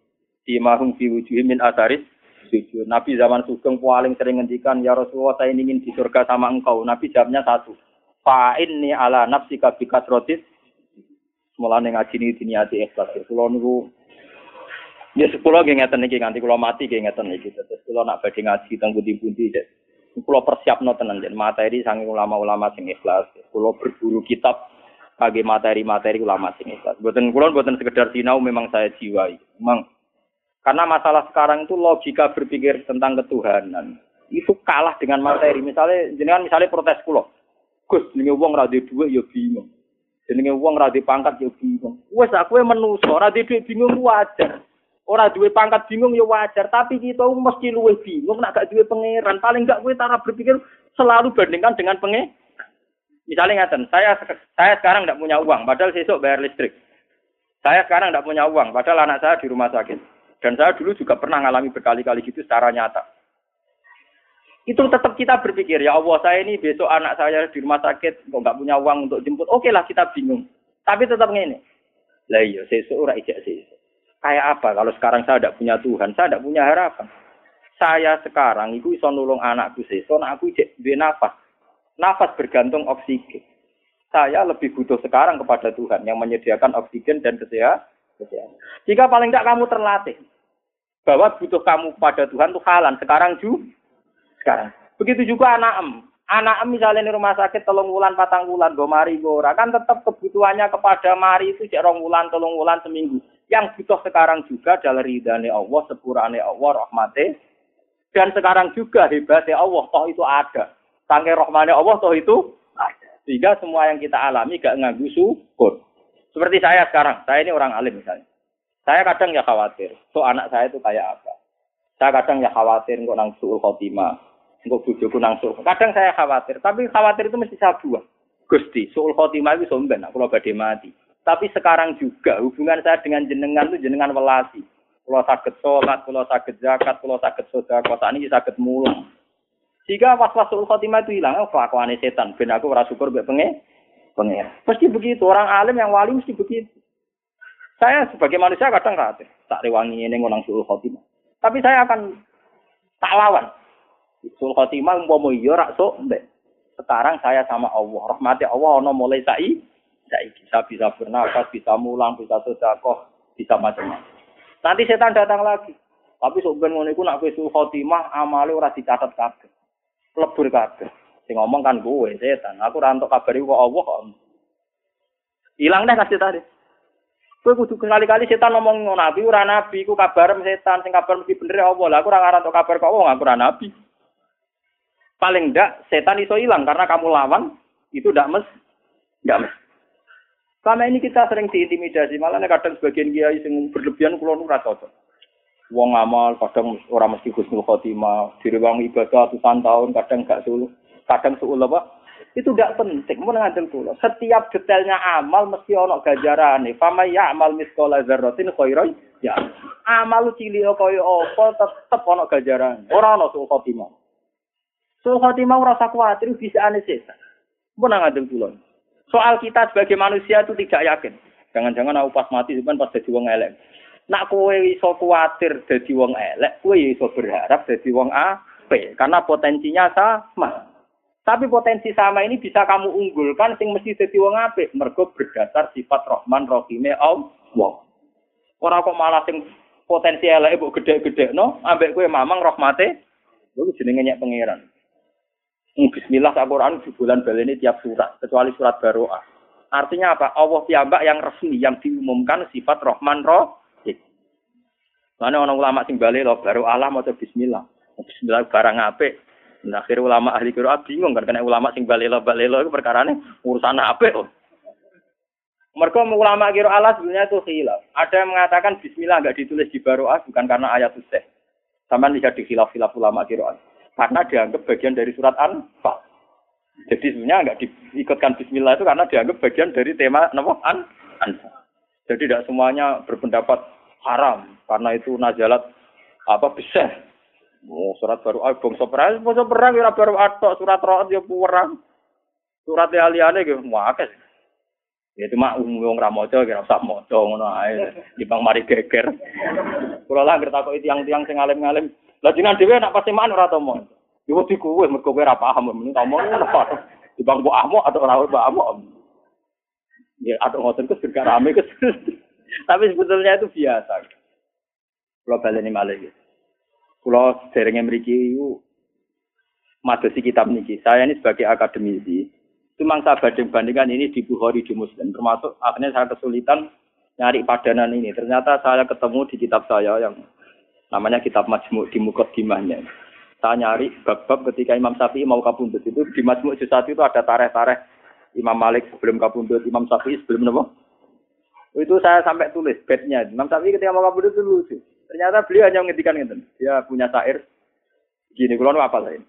mahum fi wujuhi min asaris sujud. Nabi zaman sugeng paling sering ngendikan, ya Rasulullah saya ingin di surga sama engkau. Nabi jawabnya satu, fa'in ni ala nafsi kabikat rotis. Mulane ngaji ini diniati ikhlas. Kalau niku Ya sepuluh nggih ngeten iki nganti kula mati nggih ngeten iki. Terus kula nak badhe ngaji teng pundi-pundi Kulo persiapno tenan materi sangi ulama-ulama sing ikhlas. Berburu kitab kage materi-materi ulama ikhlas. Buatan kulo buatan sekedar sinau memang saya jiwai. Memang karena masalah sekarang itu logika berpikir tentang ketuhanan itu kalah dengan materi. Misalnya jenengan misalnya protes kulo. Gus, jenenge wong ra duwe ya bingung. Jenenge wong ra pangkat ya bingung. Wes aku menungso ra duwe bingung wajar. Ora duwe pangkat bingung ya wajar, tapi kita mesti luwih bingung nek gak duwe pangeran. Paling gak kowe cara berpikir selalu bandingkan dengan pengen. Misalnya ngaten, saya saya sekarang tidak punya uang, padahal besok bayar listrik. Saya sekarang tidak punya uang, padahal anak saya di rumah sakit. Dan saya dulu juga pernah mengalami berkali-kali gitu secara nyata. Itu tetap kita berpikir, ya Allah saya ini besok anak saya di rumah sakit, kok nggak punya uang untuk jemput. Oke lah kita bingung. Tapi tetap ngene. Lah iya, sesuk ora ijak. Kayak apa kalau sekarang saya tidak punya Tuhan, saya tidak punya harapan. Saya sekarang itu bisa nulung anakku sesuk, aku cek duwe nafas. Nafas bergantung oksigen. Saya lebih butuh sekarang kepada Tuhan yang menyediakan oksigen dan kesehatan. Jika paling tidak kamu terlatih bahwa butuh kamu pada Tuhan itu halan sekarang juga. Sekarang. Begitu juga anak em. Anak em misalnya di rumah sakit telung wulan, patang wulan, go mari go kan tetap kebutuhannya kepada mari itu cek rong wulan, telung wulan seminggu. Yang butuh sekarang juga adalah ridhani Allah, sepurane Allah, rahmati. Dan sekarang juga hebatnya Allah, toh itu ada. Sangke rahmane Allah, toh itu. Sehingga semua yang kita alami gak nganggu syukur. Seperti saya sekarang, saya ini orang alim misalnya. Saya kadang ya khawatir, so anak saya itu kayak apa. Saya kadang ya khawatir kok nang suul khotimah, kok bujuku nang suul. Kadang saya khawatir, tapi khawatir itu mesti saya buah. Gusti, suul khotimah itu somben, aku badai mati. Tapi sekarang juga hubungan saya dengan jenengan itu jenengan welasi. Kalau sakit sholat, kalau sakit zakat, kalau sakit sodako, saat ini sakit mulang. Jika was-wasul khotimah itu hilang, oh, kelakuan setan. Ben aku rasa syukur be penge, penge. Pasti begitu. Orang alim yang wali mesti begitu. Saya sebagai manusia kadang khawatir. Tak rewangi ini ngulang suul khotimah. Tapi saya akan tak lawan. Suul khotimah mau iya rak so, Sekarang saya sama Allah. Rahmati Allah ono mulai sa'i saiki bisa bisa bernafas, bisa mulang, bisa sedekah, bisa macam-macam. Nanti setan datang lagi. Tapi sok ben ngono iku nak kowe khotimah amale ora dicatat kabeh. Lebur kabeh. Sing ngomong kan kowe setan. Aku ora entuk kabar iku kok Allah kok. Ilang deh kasih tadi. Kowe kudu kali-kali setan ngomong ngono nabi ora nabi iku kabar setan sing kabar mesti bener ya Allah. Lah aku ora entuk kabar kok wong aku ora nabi. Paling ndak setan iso hilang karena kamu lawan itu ndak mes ndak mes. Selama ini kita sering diintimidasi, malah kadang sebagian kiai sing berlebihan kulo ora cocok. Wong amal kadang ora mesti husnul khotimah, direwang ibadah ratusan tahun, kadang gak sulu, kadang suul apa? Itu gak penting, mau ngandel kula. Setiap detailnya amal mesti ono ganjarane. Fama ya amal miskola zarratin khairan ya. Amal cilik kaya apa tetep ono ganjarane. Ora ono suul khotimah. Suul khotimah ora usah bisa ane setan. Mau ngandel kula. Soal kita sebagai manusia itu tidak yakin. Jangan-jangan aku pas mati kan pas jadi wong elek. Nak kowe iso kuatir jadi wong elek, kowe iso berharap jadi wong apik karena potensinya sama. Tapi potensi sama ini bisa kamu unggulkan sing mesti jadi wong apik mergo berdasar sifat Rahman Rahime Allah. Ora kok malah sing potensi elek mbok gede-gede no, ambek kowe mamang rahmate, iku jenenge nyek pangeran. Bismillah Al-Quran di bulan baleni tiap surat, kecuali surat Baroah. Artinya apa? Allah tiambak yang resmi, yang diumumkan sifat Rahman Rahim. Mana orang ulama sing balik loh, baru Allah mau Bismillah. Bismillah barang apik. Nah, akhir ulama ahli Quran bingung kan, karena ulama sing balik lo balik lo itu perkara ini urusan apik. Oh. Mereka ulama kira Allah sebenarnya itu khilaf. Ada yang mengatakan Bismillah nggak ditulis di Baroah bukan karena ayat itu. Sama lihat di khilaf-khilaf ulama kira karena dianggap bagian dari surat Anfal. Jadi sebenarnya nggak diikutkan Bismillah itu karena dianggap bagian dari tema nama An. Jadi tidak semuanya berpendapat haram karena itu najalat apa bisa. Oh, surat baru ah bangsa perang, bangsa perang ya baru atok surat roh ya perang. Surat liane gitu, wakas. Ya cuma umum ra maca kira usah maca ngono ae. Dibang mari geger. Kula lah ngerti kok tiang-tiang sing alim-alim lah jenengan dhewe nak pasti man ora tomo. Yo wedi kuwe mergo kowe ora paham tomo ngono. Di bang mbok ahmo atau ora mbok ahmo. Ya atau ngoten kus gak rame. Tapi sebetulnya itu biasa. Kalau baleni malih gitu. Kalau derenge mriki iku madosi kitab niki. Saya ini sebagai akademisi, cuma saya banding bandingkan ini di Bukhari di Muslim. Termasuk akhirnya saya kesulitan nyari padanan ini. Ternyata saya ketemu di kitab saya yang namanya kitab Majmu di Mukot Gimahnya. Saya nyari bab-bab ketika Imam Syafi'i mau kabundut itu di Majmu Jusat itu ada tareh-tareh Imam Malik sebelum kabundut, Imam Syafi'i sebelum apa? Itu saya sampai tulis bednya. Imam Syafi'i ketika mau kabundut itu lucu. Ternyata beliau hanya menghentikan itu. Dia punya syair. Gini, kalau apa lain?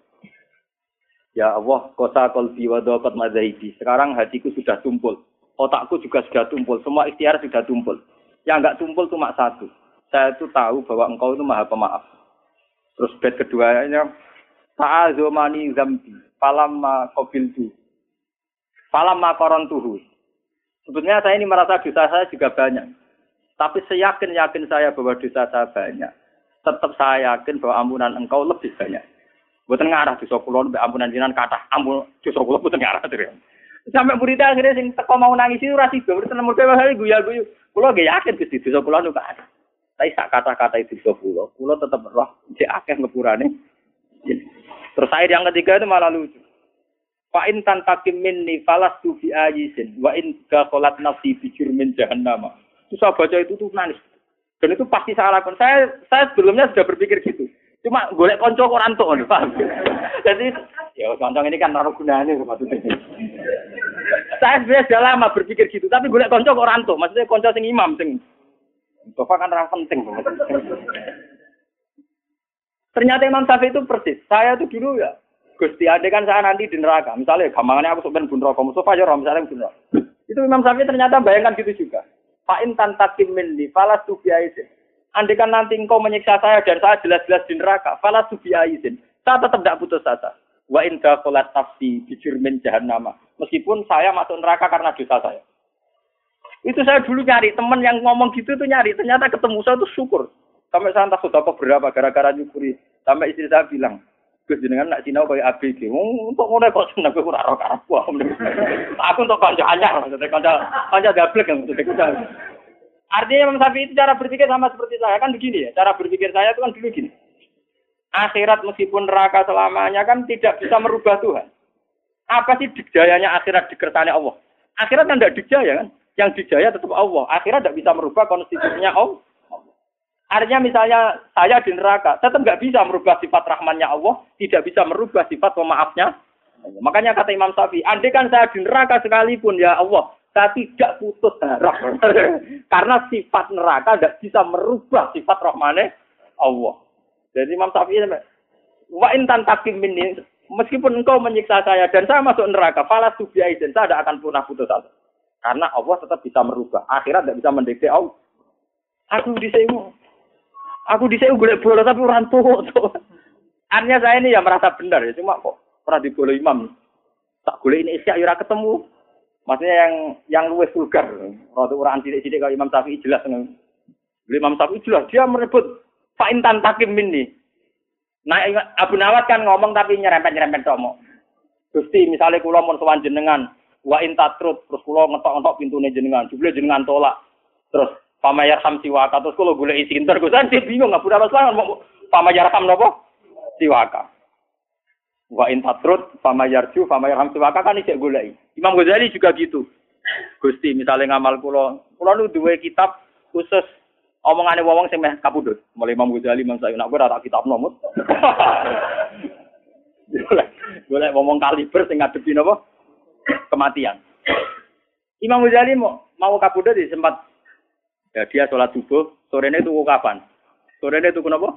Ya Allah, kota kolbi wa dokat madhahibi. Sekarang hatiku sudah tumpul. Otakku juga sudah tumpul. Semua ikhtiar sudah tumpul. Yang enggak tumpul cuma satu saya itu tahu bahwa engkau itu maha pemaaf. Terus bed keduanya, Ta'azomani zambi, falamma qabiltu. Falamma tuhu. Sebetulnya saya ini merasa dosa saya juga banyak. Tapi seyakin-yakin saya bahwa dosa saya banyak. Tetap saya yakin bahwa ampunan engkau lebih banyak. Buatan ngarah dosa mbek ampunan jinan kata ampun dosa kula buatan ngarah terus. Sampai muridnya akhirnya sing teko mau nangis itu rasi gue, murid nomor hari guya-guyu. Kula gak yakin Gusti dosa kula nu ada. Tapi sak kata-kata itu bisa pulau, pulau tetap roh, si akeh ngepurane. Terus air yang ketiga itu malah lucu. Fa in takim minni falas tu fi ayisin wa in kolat nafsi fi jurmin jahannam. Itu saya baca itu tuh nangis. Dan itu pasti saya lakukan. Saya saya sebelumnya sudah berpikir gitu. Cuma golek konco kok rantuk paham. Jadi ya konco ini kan naruh gunanya maksudnya. saya sebenarnya sudah lama berpikir gitu, tapi golek konco kok rantuk. Maksudnya konco sing imam sing Bapak kan orang penting. Ternyata Imam Syafi'i itu persis. Saya itu dulu ya, Gusti ada kan saya nanti di neraka. Misalnya gampangannya aku sebenarnya bun rokok, Mustafa ya misalnya bun Itu Imam Syafi'i ternyata bayangkan gitu juga. Fa'in tantakim minni, falas tubiaisin. Andai kan nanti engkau menyiksa saya dan saya jelas-jelas di neraka, falas tubiaisin. Saya tetap tidak putus asa. Wa in kolat tafsi bijurmin jahannama. Meskipun saya masuk neraka karena dosa saya. Itu saya dulu nyari teman yang ngomong gitu tuh nyari, ternyata ketemu saya tuh syukur. Sampai saya entah sudah berapa gara-gara nyukuri. Sampai istri saya bilang, Gus jenengan nak sinau kayak ABG. Untuk ngono kok seneng kowe ora ora karepku. Aku untuk kanca anyar, maksudnya kanca kanca gablek yang maksudnya kanca. Artinya Imam Syafi'i itu cara berpikir sama seperti saya kan begini ya. Cara berpikir saya itu kan dulu gini. Akhirat meskipun neraka selamanya kan tidak bisa merubah Tuhan. Apa sih dijayanya akhirat dikersane Allah? Akhirat kan tidak dijaya kan? Yang dijaya tetap Allah. Akhirat tidak bisa merubah konstitusinya Allah. Artinya misalnya saya di neraka, tetap nggak bisa merubah sifat rahmannya Allah, tidak bisa merubah sifat pemaafnya. Makanya kata Imam Syafi'i, andai kan saya di neraka sekalipun ya Allah, saya tidak putus darah. Karena sifat neraka tidak bisa merubah sifat rahmane Allah. Jadi Imam Syafi'i wa intan takim ini meskipun engkau menyiksa saya dan saya masuk neraka, falas dan saya tidak akan pernah putus asa. Karena Allah tetap bisa merubah. Akhirat tidak bisa mendekati Allah. Aku di sini, aku di sini gue bola tapi orang tua. Artinya saya ini ya merasa benar ya, cuma kok pernah dibola imam. Tak boleh ini isya ya ketemu. Maksudnya yang yang luwes vulgar. Rada orang sidik-sidik kalau Imam Syafi'i jelas. Beli Imam Syafi'i jelas dia merebut Fa'intan takim ini. Nah, Abu Nawat kan ngomong tapi nyerempet-nyerempet tomo. Gusti, misalnya kulo mau sowan jenengan, wa intatrut, terus kulo ngetok-ngetok pintune jenengan, jubli jenengan tolak. Terus pamayar ham siwaka, terus kulo boleh isi inter, gue bingung, Abu Nawat mau pamayar ham nopo? Siwaka. Wa in tatrut fama yarju fama yarham siwaka kan isek goleki. Imam Ghazali juga gitu. Gusti misalnya ngamal kula, kula nu duwe kitab khusus omongane wong sing meh kapundhut. Mulai Imam Ghazali Imam Sa'id nak ora tak kitab nomut. Golek ngomong kaliber sing ngadepi napa? Kematian. Imam Ghazali mau mau kapundhut sempat ya dia sholat subuh, sorenya itu kapan? Sorenya itu kenapa?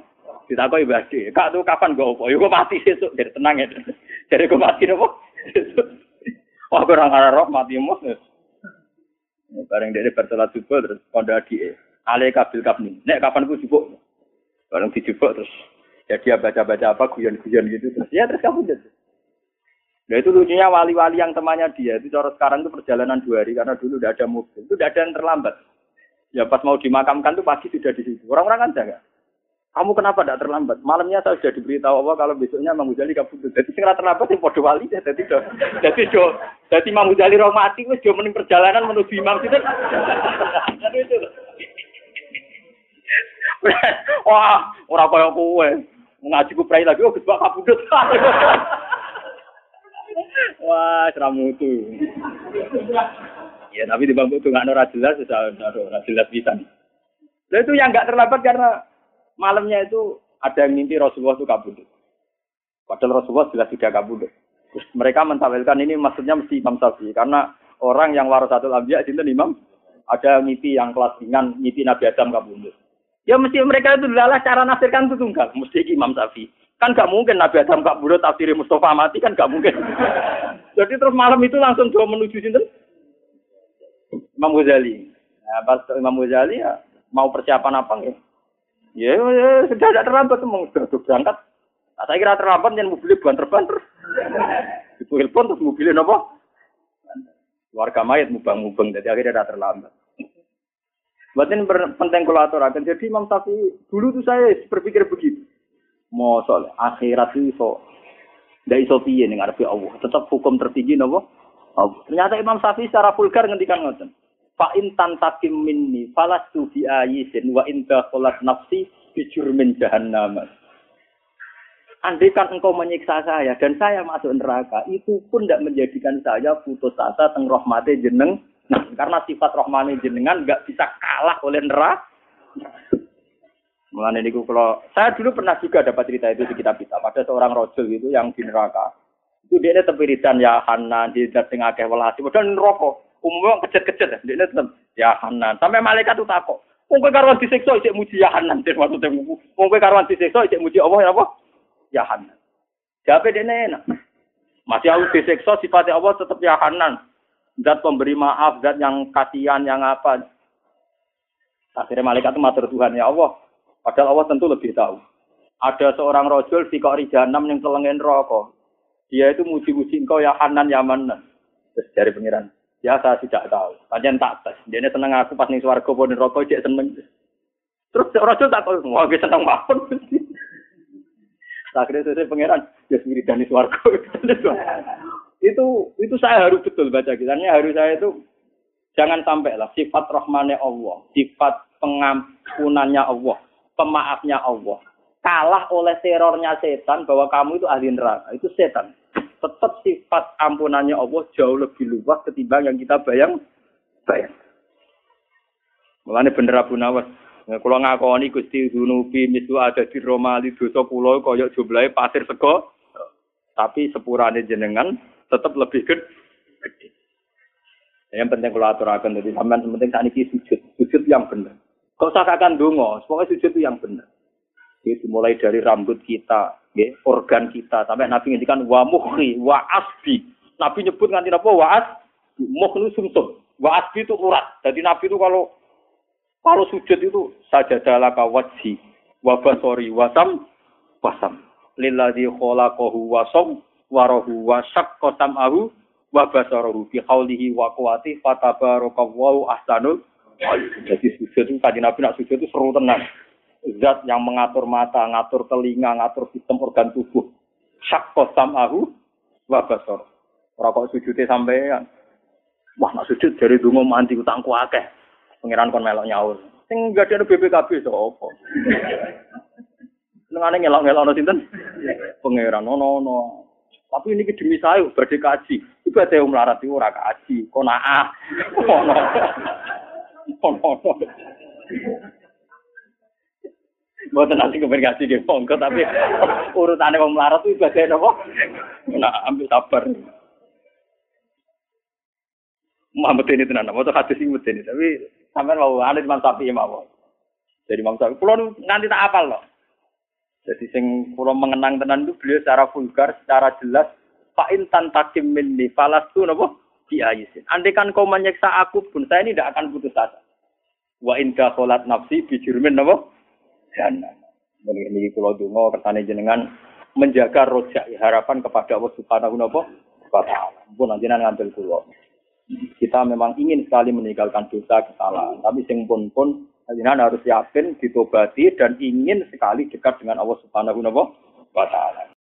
Ditakoki Mbah Ade, "Kak tuh kapan gue opo?" Yo mati sesuk, jadi tenang ya. Jadi gue mati nopo? Wah, kurang arah roh mati mus. Bareng dia bersolat subuh terus kondo adi. Ale kabil kapni. Nek kapan gue jubuk? Bareng dijubuk terus. Ya dia baca-baca apa guyon-guyon gitu terus. Ya terus kamu deh. Nah itu lucunya wali-wali yang temannya dia itu cara sekarang itu perjalanan dua hari karena dulu udah ada mobil, itu udah ada yang terlambat. Ya pas mau dimakamkan tuh pagi sudah di situ. Orang-orang kan jaga. Kamu kenapa tidak terlambat? Malamnya saya sudah diberitahu Allah kalau besoknya Imam Ghazali kabudut. Jadi sing terlambat yang podo wali ya. Jadi do, jadi do, jadi Imam Ghazali roh mati wis do mening perjalanan menuju Imam itu. itu. Wah, ora kaya kowe. Ngaji ku prai lagi oh Gus kabudut. Wah, seramutu. Ya, tapi di bangku itu nggak ora jelas, ora jelas bisa. Nah, itu yang nggak terlambat karena malamnya itu ada yang mimpi Rasulullah itu kabudut. Padahal Rasulullah jelas tidak kabudut. Terus mereka mentawilkan ini maksudnya mesti Imam Syafi'i karena orang yang warasatul anbiya itu imam ada mimpi yang kelas ringan, mimpi Nabi Adam kabudut. Ya mesti mereka itu adalah cara nasirkan itu tunggal, mesti Imam Syafi'i. Kan gak mungkin Nabi Adam kabudut tafsir Mustafa mati kan gak mungkin. Jadi terus malam itu langsung coba menuju sinten? Imam Ghazali. Nah, pas Imam Ghazali ya mau persiapan apa enggak? Ya, ya sudah tidak terlambat mau sudah berangkat. Nah, saya kira terlambat yang mobilnya bukan terbang terus. Mobilnya nopo. Warga mayat mubang-mubang jadi akhirnya tidak terlambat. Berarti ini penting akan Jadi Imam Syafi'i dulu tuh saya berpikir begitu. Mau soal akhirat itu so tidak iso piye ning ngarepe Allah. Tetap hukum tertinggi nopo. Ternyata Imam Syafi'i secara vulgar ngendikan ngoten. Fa in tantakim minni falastu bi ayisin wa in dakhalat nafsi bi jurmin jahannam. Andai kan engkau menyiksa saya dan saya masuk neraka, itu pun tidak menjadikan saya putus asa teng rahmate jeneng. Nah, karena sifat rahmane jenengan nggak bisa kalah oleh neraka. Mulane niku kalau saya dulu pernah juga dapat cerita itu di kitab kita. Ada seorang rojul itu yang di neraka. Itu dia tepiridan ya Hanan di sing akeh welasi, padahal neraka umumnya kecet-kecet dia tetap ya Hanan sampai malaikat tuh takut. Mungkin karuan disiksa cek muji ya Hanan dia maksudnya mungkin karuan disiksa muji Allah ya apa? Ya Hanan siapa dia enak. Masih harus disiksa sifatnya Allah tetap ya Hanan zat pemberi maaf zat yang kasihan yang apa. Akhirnya malaikat itu matur Tuhan ya Allah. Padahal Allah tentu lebih tahu. Ada seorang rojul di kok rijanam yang telengin rokok. Dia itu muji-muji engkau ya Hanan ya Manan. Terus dari pengiran Ya saya tidak tahu. Panjang tak tes. Dia seneng aku pas nih suarga pun rokok cek seneng. Terus orang tak tahu. Wah gue seneng banget. Akhirnya saya pangeran. Ya sendiri dari suarga. itu itu saya harus betul baca kisahnya harus saya itu Jangan sampai lah sifat rahmane Allah, sifat pengampunannya Allah, pemaafnya Allah kalah oleh terornya setan bahwa kamu itu ahli neraka. Itu setan. Tetap sifat ampunannya Allah jauh lebih luas ketimbang yang kita bayang bayang. Mulane bener Abu Nawas. Kula ngakoni Gusti Dunubi misu ada di Romali dosa kula kaya jumlahe pasir sego. Tapi sepurane jenengan tetap lebih gede. Yang penting kalau aturakan jadi sampean penting saat ini sujud, sujud yang benar. Kau usah kakak dungo, pokoknya sujud itu yang benar. Itu mulai dari rambut kita, ya, organ kita, sampai Nabi ngendikan wa muhri, wa asbi. Nabi nyebut nganti apa? Wa asbi. Muh itu sumsum. Wa asbi itu urat. Jadi Nabi itu kalau kalau sujud itu saja dalaka wajhi wa basori wasam wasam. Lilladzi khalaqahu wasam warahu wa syaqqa sam'ahu wa basarahu bi haulihi wa quwwati fatabarakallahu ahsanul jadi sujud itu tadi Nabi nak sujud itu seru tenang zat yang mengatur mata, ngatur telinga, ngatur sistem organ tubuh. Syakko samahu wa basor. Ora kok sujude sampean. Wah, nak sujud dari dungo mandi utangku akeh. Pengiran kon melok nyaur. Sing ada BPKB sapa? Nengane ngelok-ngelok no sinten? Pengiran no no. Tapi ini demi saya badhe kaji. Ate melarat iku ora kaji, konaah. Ono. Ono. Mboten nanti komunikasi di monggo tapi urutane wong melarat itu bagian apa? Nah, ambil sabar. Muhammad ini tenan, mau hadis ini ini, tapi sampai mau ada cuma sapi mau. Jadi Imam Sapi, pulau nanti tak apal loh. Jadi sing pulau mengenang tenan itu beliau secara vulgar, secara jelas, Pak Intan takim falas tuh nopo diayisin. Andai kan kau menyiksa aku pun saya ini tidak akan putus asa. Wa inka kholat nafsi bijurmin nopo jannah. Ini kalau dungo kersane jenengan menjaga rojak harapan kepada Allah Subhanahu wa taala. Pun jenengan ngambil kulo. Kita memang ingin sekali meninggalkan dosa kesalahan, tapi sing pun pun jenengan harus yakin ditobati dan ingin sekali dekat dengan Allah Subhanahu wa taala.